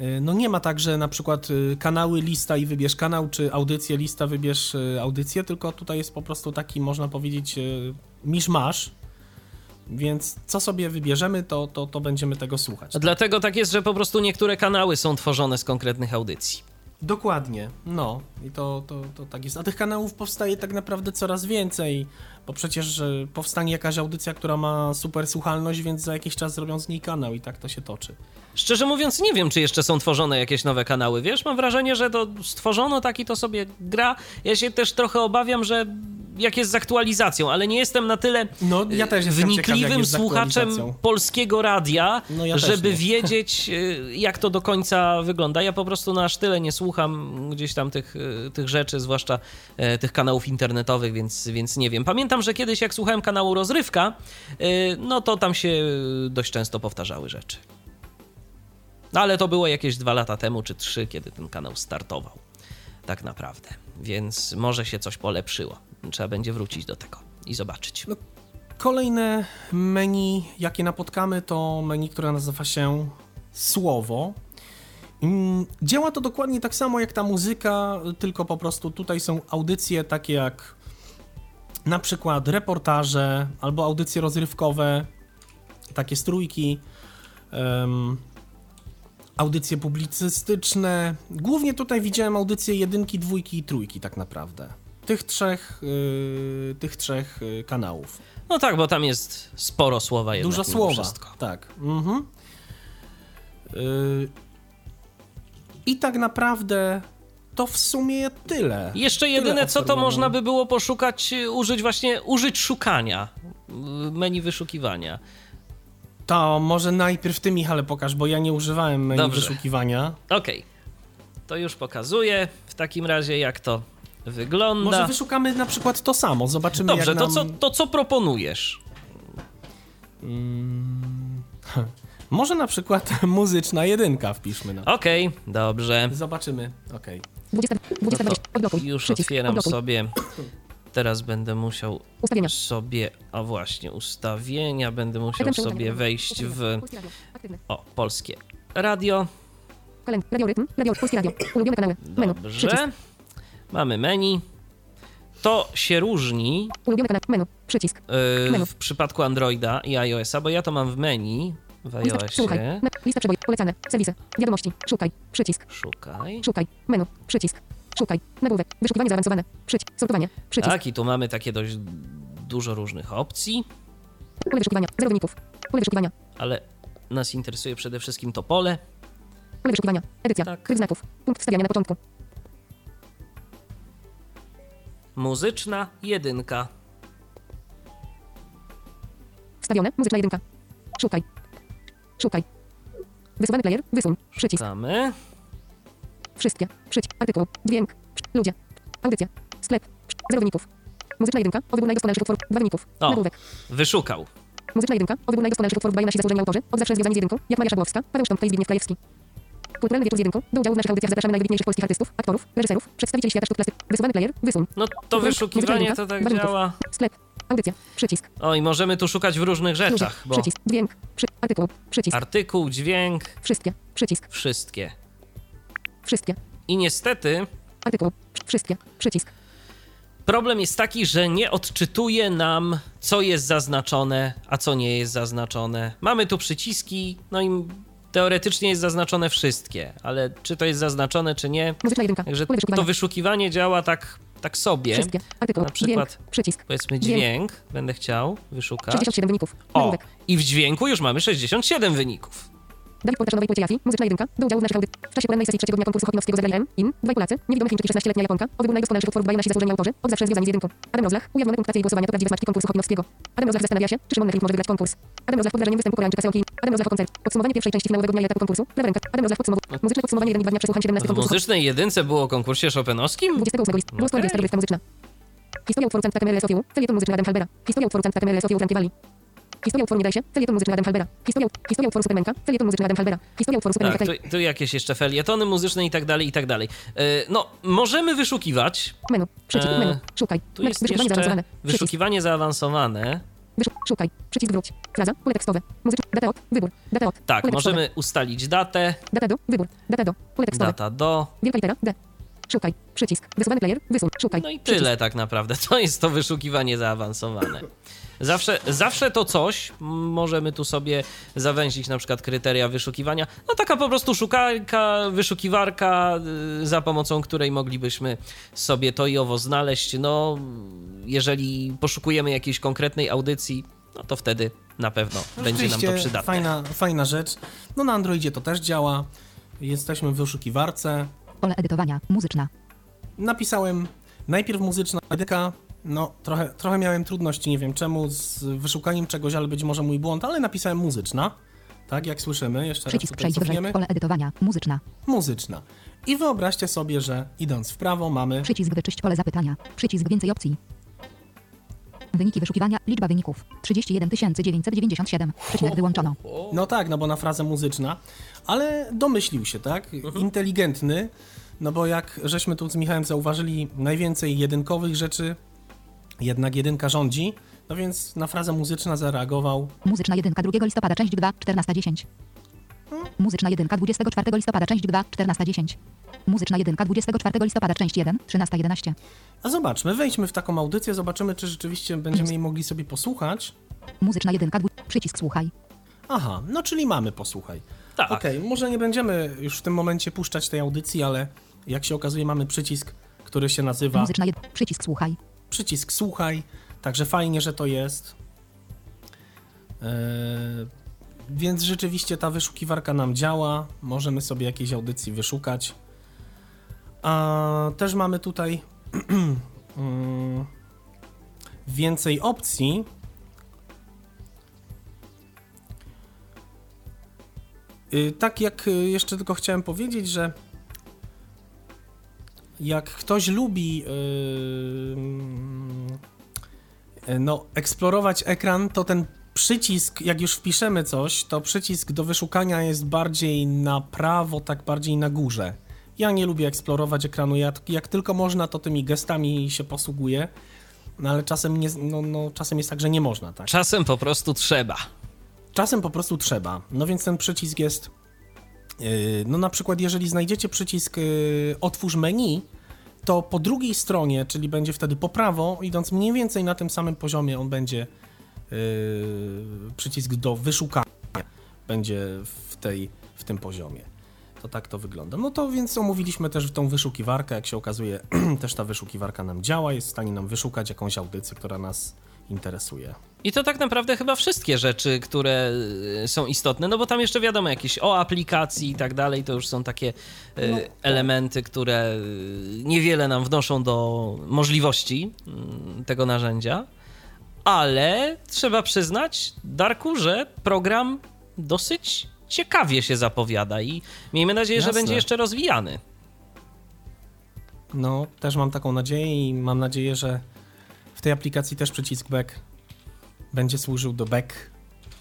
Y, No nie ma tak, że na przykład y, kanały, lista i wybierz kanał, czy audycję, lista, wybierz y, audycję, tylko tutaj jest po prostu taki, można powiedzieć, misz-masz. Więc co sobie wybierzemy, to, to, to będziemy tego słuchać. Dlatego tak jest, że po prostu niektóre kanały są tworzone z konkretnych audycji. Dokładnie, no i to, to, to tak jest. A tych kanałów powstaje tak naprawdę coraz więcej, bo przecież e, powstanie jakaś audycja, która ma super słuchalność, więc za jakiś czas zrobią z niej kanał i tak to się toczy. Szczerze mówiąc, nie wiem, czy jeszcze są tworzone jakieś nowe kanały. Wiesz, mam wrażenie, że to stworzono taki to sobie gra. Ja się też trochę obawiam, że jak jest z aktualizacją, ale nie jestem na tyle No, ja też ciekaw, wnikliwym z słuchaczem polskiego radia, No, ja żeby wiedzieć, y, jak to do końca wygląda. Ja po prostu na aż tyle nie słucham gdzieś tam tych, y, tych rzeczy, zwłaszcza e, tych kanałów internetowych, więc, więc nie wiem. Pamiętam, że kiedyś jak słuchałem kanału Rozrywka, y, no to tam się dość często powtarzały rzeczy. No ale to było jakieś dwa lata temu, czy trzy, kiedy ten kanał startował. Tak naprawdę. Więc może się coś polepszyło. Trzeba będzie wrócić do tego i zobaczyć. Kolejne menu, jakie napotkamy, to menu, które nazywa się Słowo. Mm, Działa to dokładnie tak samo jak ta muzyka, tylko po prostu tutaj są audycje takie jak na przykład reportaże albo audycje rozrywkowe, takie strójki, em, audycje publicystyczne. Głównie tutaj widziałem audycje jedynki, dwójki i trójki tak naprawdę. Tych trzech, yy, tych trzech yy, kanałów. No tak, bo tam jest sporo słowa jednak Dużo słowa. Wszystko. Tak. Mhm. Yy, I tak naprawdę to w sumie tyle. Jeszcze Tyle jedyne, co to można by było poszukać, y, użyć właśnie, użyć szukania, y, menu wyszukiwania. To może najpierw ty, Michale, pokaż, bo ja nie używałem menu Dobrze. wyszukiwania. Okej, to już pokazuję w takim razie, jak to wygląda. Może wyszukamy na przykład to samo, zobaczymy Dobrze, jak to, nam... co, to co proponujesz? Mm, Może na przykład muzyczna jedynka wpiszmy na. Okej, dobrze. Zobaczymy, okej. 20, 20 No to 20, odblokuj. już otwieram sobie. Teraz będę musiał Ustawienia. sobie, a właśnie, ustawienia. Będę musiał sobie wejść w Polskie Radio. Aktywne. o, polskie radio. Kalend- Radio Rytm. Radio Polskie Radio. Ulubione kanały. Menu. Dobrze. Mamy menu. To się różni Ulubione kanały. Menu. Przycisk. yy, Menu. w przypadku Androida i iOS-a, bo ja to mam w menu w iOSie. Lista przebojów. Polecane. Serwisy. Wiadomości. Szukaj. Przycisk. Szukaj. Szukaj. Menu. Przycisk. Szukaj. Nagłówek. Wyszukiwanie zaawansowane. Przycisk. Sortowanie. Przycisk. Tak, i tu mamy takie dość dużo różnych opcji, Pole wyszukiwania. Zero wyników. Pole wyszukiwania. ale nas interesuje przede wszystkim to pole. Pole wyszukiwania. Edycja. Tak. Znaków. Punkt wstawiania na początku. Muzyczna jedynka. Wstawione. Muzyczna jedynka. Szukaj. Szukaj. Wysuwany player. Wysuń. Przycisk. Szukamy. Wszystkie. Przycisk. Artykuł. Dźwięk. Ludzie. Audycja. Sklep. Zero wyników. Muzyczna jedynka. O wybór najdoskonalszych utworów. Dwa wyników. O, Nagłówek. wyszukał. Muzyczna jedynka. O wybór najdoskonalszych utworów dwaj nasi zasłużeni autorzy. Od zawsze związani z jedynką. Jak Maja Szabłowska, Paweł Sztomka i Zbigniew Krajewski. Kulturalny wieczór z jedynką. Do udziału w naszych audycjach zapraszamy najwybitniejszych polskich artystów, aktorów, reżyserów, przedstawicieli świata sztuk klasy. Wysuwany player. Wysuń. No to wyszukiwanie to tak działa. Sklep. Audycja. Przycisk. O, i możemy tu szukać w różnych rzeczach, bo Przycisk. Dźwięk. Przy... Artykuł. Przycisk. artykuł, dźwięk, Wszystkie. Przycisk. wszystkie. Wszystkie. I niestety Artykuł. Wszystkie. Przycisk. problem jest taki, że nie odczytuje nam, co jest zaznaczone, a co nie jest zaznaczone. Mamy tu przyciski, no i teoretycznie jest zaznaczone wszystkie, ale czy to jest zaznaczone, czy nie? Muzyczna jedynka. Także to wyszukiwanie działa tak, tak sobie. Wszystkie. Artykuł. Na przykład, Dźwięk. Przycisk. powiedzmy, Dźwięk. dźwięk będę chciał wyszukać. 67 wyników. O, i w dźwięku już mamy 67 wyników. Dawid Portacz o nowej płycie Jafi. Muzyczna jedynka. Do udziału w naszych audycjach. W czasie porannej sesji trzeciego dnia konkursu hokinowskiego zagrali M, IN, dwaj Polacy, niewidomy Chińczyk i 16-letnia Japonka. O wybór najdoskonalszych utworów dwaj nasi zasłużeni autorzy. Od zawsze związani z jedynką. Adam Rozlach. Ujawnione punktacje i głosowania to prawdziwe smaczki konkursu hokinowskiego. Adam Rozlach zastanawia się, czy Szymon Nefrit może wygrać konkurs. Adam Rozlach pod wrażeniem występu Koreańczyka Seoki. Adam Rozlach o koncercie. Podsumowanie pierwszej części finałowego dnia i etapu konkursu. Lewa ręka. Adam Rozlach podsumowuje. Muzyczne podsumowanie 1 i 2 dnia przesłuchań 17 W muzycznej jedynce było o konkursie chopinowskim? 28 listu. Było Okej. okay. muzyczna. Historia utworu Sofiu. Felieton muzyczny Adam Halbera. Historia utworu Sofiu Frankie Valli. Historia utworu Nie daj się. Felieton muzyczny Adam Halbera. Historia, historia utworu Supermanka. Felieton muzyczny Adam Halbera. Historia utworu Supermanka. Tak, tu, tu jakieś jeszcze felietony muzyczne i tak dalej, i tak dalej. E, No, możemy wyszukiwać. Menu. Przycisk. E, Menu. Szukaj. Tu jest Wyszukiwanie zaawansowane. Przycisk. wyszukiwanie zaawansowane. Wyszu- Szukaj. Przycisk wróć. Fraza. Pole tekstowe. Muzyczny. Data od. Wybór. Data od. Tak, możemy ustalić datę, Data do. Wybór. Data do. Pole tekstowe. data do. Wielka litera. D. Szukaj. Przycisk. Wysuwany player. Wysuń. Szukaj. No i tyle tak naprawdę. To jest to wyszukiwanie zaawansowane. Zawsze, zawsze to coś możemy tu sobie zawęzić na przykład kryteria wyszukiwania. No taka po prostu szukarka, wyszukiwarka, y, za pomocą której moglibyśmy sobie to i owo znaleźć. No, jeżeli poszukujemy jakiejś konkretnej audycji, no to wtedy na pewno będzie nam to przydatne. Fajna, fajna rzecz. No na Androidzie to też działa. Jesteśmy w wyszukiwarce. Pole edytowania. Muzyczna. Napisałem najpierw muzyczna edyka. No, trochę, trochę miałem trudności, nie wiem czemu, z wyszukaniem czegoś, ale być może mój błąd, ale napisałem muzyczna. Tak, jak słyszymy, jeszcze raz Przycisk. tutaj Przejdź wyżej. Pole edytowania. Muzyczna. Muzyczna. I wyobraźcie sobie, że idąc w prawo mamy Przycisk wyczyść pole zapytania. Przycisk więcej opcji. Wyniki wyszukiwania. Liczba wyników. 31 997. Przecinek wyłączono. No tak, no bo na frazę muzyczna, ale domyślił się, tak? Inteligentny, no bo jak żeśmy tu z Michałem zauważyli, najwięcej jedynkowych rzeczy, jednak jedynka rządzi, no więc na frazę muzyczna zareagował. Muzyczna jedynka 2 listopada, część 2, 14.10. Muzyczna jedynka 24 listopada, część 2, 14.10. Muzyczna jedynka 24 listopada, część 1, 13.11. A zobaczmy, wejdźmy w taką audycję, zobaczymy, czy rzeczywiście będziemy jej mogli sobie posłuchać. Muzyczna jedynka, przycisk słuchaj. Aha, no czyli mamy posłuchaj. Tak. Okej, może nie będziemy już w tym momencie puszczać tej audycji, ale jak się okazuje, mamy przycisk, który się nazywa Muzyczna jed... przycisk słuchaj. Przycisk słuchaj, także fajnie, że to jest. Eee, więc rzeczywiście ta wyszukiwarka nam działa, możemy sobie jakiejś audycji wyszukać. A też mamy tutaj mm, więcej opcji. Y, Tak jak y, jeszcze tylko chciałem powiedzieć, że jak ktoś lubi yy, no, eksplorować ekran, to ten przycisk, jak już wpiszemy coś, to przycisk do wyszukania jest bardziej na prawo, tak bardziej na górze. Ja nie lubię eksplorować ekranu, ja, jak tylko można, to tymi gestami się posługuję, no ale czasem, nie, no, no, czasem jest tak, że nie można, tak. Czasem po prostu trzeba. Czasem po prostu trzeba. No więc ten przycisk jest. Yy, No na przykład, jeżeli znajdziecie przycisk yy, otwórz menu, to po drugiej stronie, czyli będzie wtedy po prawo, idąc mniej więcej na tym samym poziomie, on będzie yy, przycisk do wyszukania będzie w, tej, w tym poziomie. To tak to wygląda. No to więc omówiliśmy też tą wyszukiwarkę. Jak się okazuje, też ta wyszukiwarka nam działa, jest w stanie nam wyszukać jakąś audycję, która nas interesuje. I to tak naprawdę chyba wszystkie rzeczy, które y, są istotne, no bo tam jeszcze wiadomo jakieś o aplikacji i tak dalej, to już są takie y, No, elementy, które y, niewiele nam wnoszą do możliwości y, tego narzędzia, ale trzeba przyznać, Darku, że program dosyć ciekawie się zapowiada i miejmy nadzieję, że Jasne. będzie jeszcze rozwijany. No, też mam taką nadzieję i mam nadzieję, że w tej aplikacji też przycisk back będzie służył do back,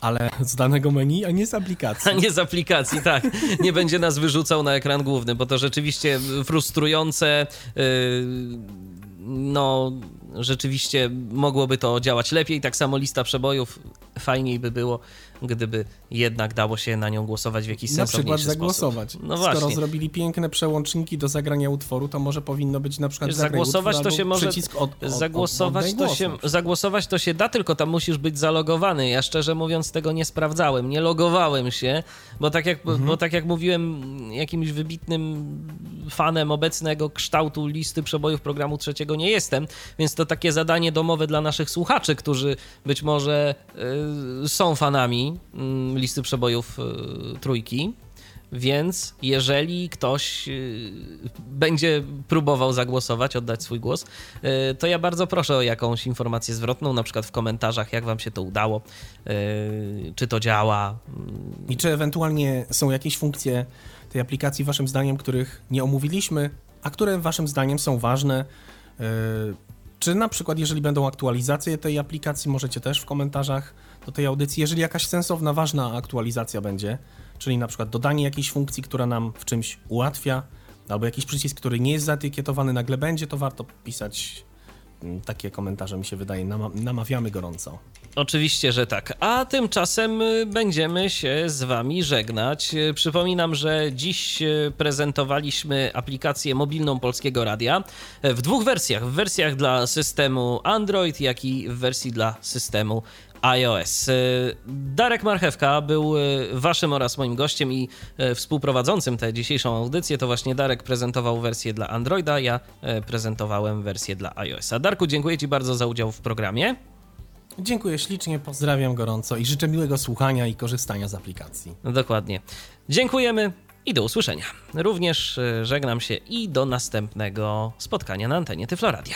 ale z danego menu, a nie z aplikacji. A nie z aplikacji, tak. Nie będzie nas wyrzucał na ekran główny, bo to rzeczywiście frustrujące. Yy, no, rzeczywiście mogłoby to działać lepiej. Tak samo lista przebojów. Fajniej by było, gdyby jednak dało się na nią głosować w jakiś Na sensowniejszy przykład sposób. zagłosować. No Skoro właśnie. zrobili piękne przełączniki do zagrania utworu, to może powinno być na przykład zagłosować to się może. przycisk od, od, zagłosować, oddaj to się, na przykład. zagłosować to się da, tylko tam musisz być zalogowany. Ja szczerze mówiąc tego nie sprawdzałem, nie logowałem się, bo tak jak, Mhm. bo tak jak mówiłem, jakimś wybitnym fanem obecnego kształtu listy przebojów programu trzeciego nie jestem, więc to takie zadanie domowe dla naszych słuchaczy, którzy być może y, są fanami y, listy przebojów y, trójki. Więc jeżeli ktoś y, będzie próbował zagłosować, oddać swój głos, y, to ja bardzo proszę o jakąś informację zwrotną, na przykład w komentarzach, jak wam się to udało, czy to działa. I czy ewentualnie są jakieś funkcje tej aplikacji, waszym zdaniem, których nie omówiliśmy, a które waszym zdaniem są ważne? Czy na przykład, jeżeli będą aktualizacje tej aplikacji, możecie też w komentarzach do tej audycji, jeżeli jakaś sensowna, ważna aktualizacja będzie, czyli na przykład dodanie jakiejś funkcji, która nam w czymś ułatwia, albo jakiś przycisk, który nie jest zaetykietowany, nagle będzie, to warto pisać mm, takie komentarze, mi się wydaje. Nama- namawiamy gorąco. Oczywiście, że tak. A tymczasem y, będziemy się z Wami żegnać. Y, Przypominam, że dziś y, prezentowaliśmy aplikację mobilną Polskiego Radia y, w dwóch wersjach. W wersjach dla systemu Android, jak i w wersji dla systemu iOS. Y, Darek Marchewka był y, Waszym oraz moim gościem i y, współprowadzącym tę dzisiejszą audycję. To właśnie Darek prezentował wersję dla Androida, ja prezentowałem wersję dla iOS-a. Darku, dziękuję Ci bardzo za udział w programie. Dziękuję ślicznie, pozdrawiam gorąco i życzę miłego słuchania i korzystania z aplikacji. Dokładnie. Dziękujemy i do usłyszenia. Również żegnam się i do następnego spotkania na antenie Tyfloradia.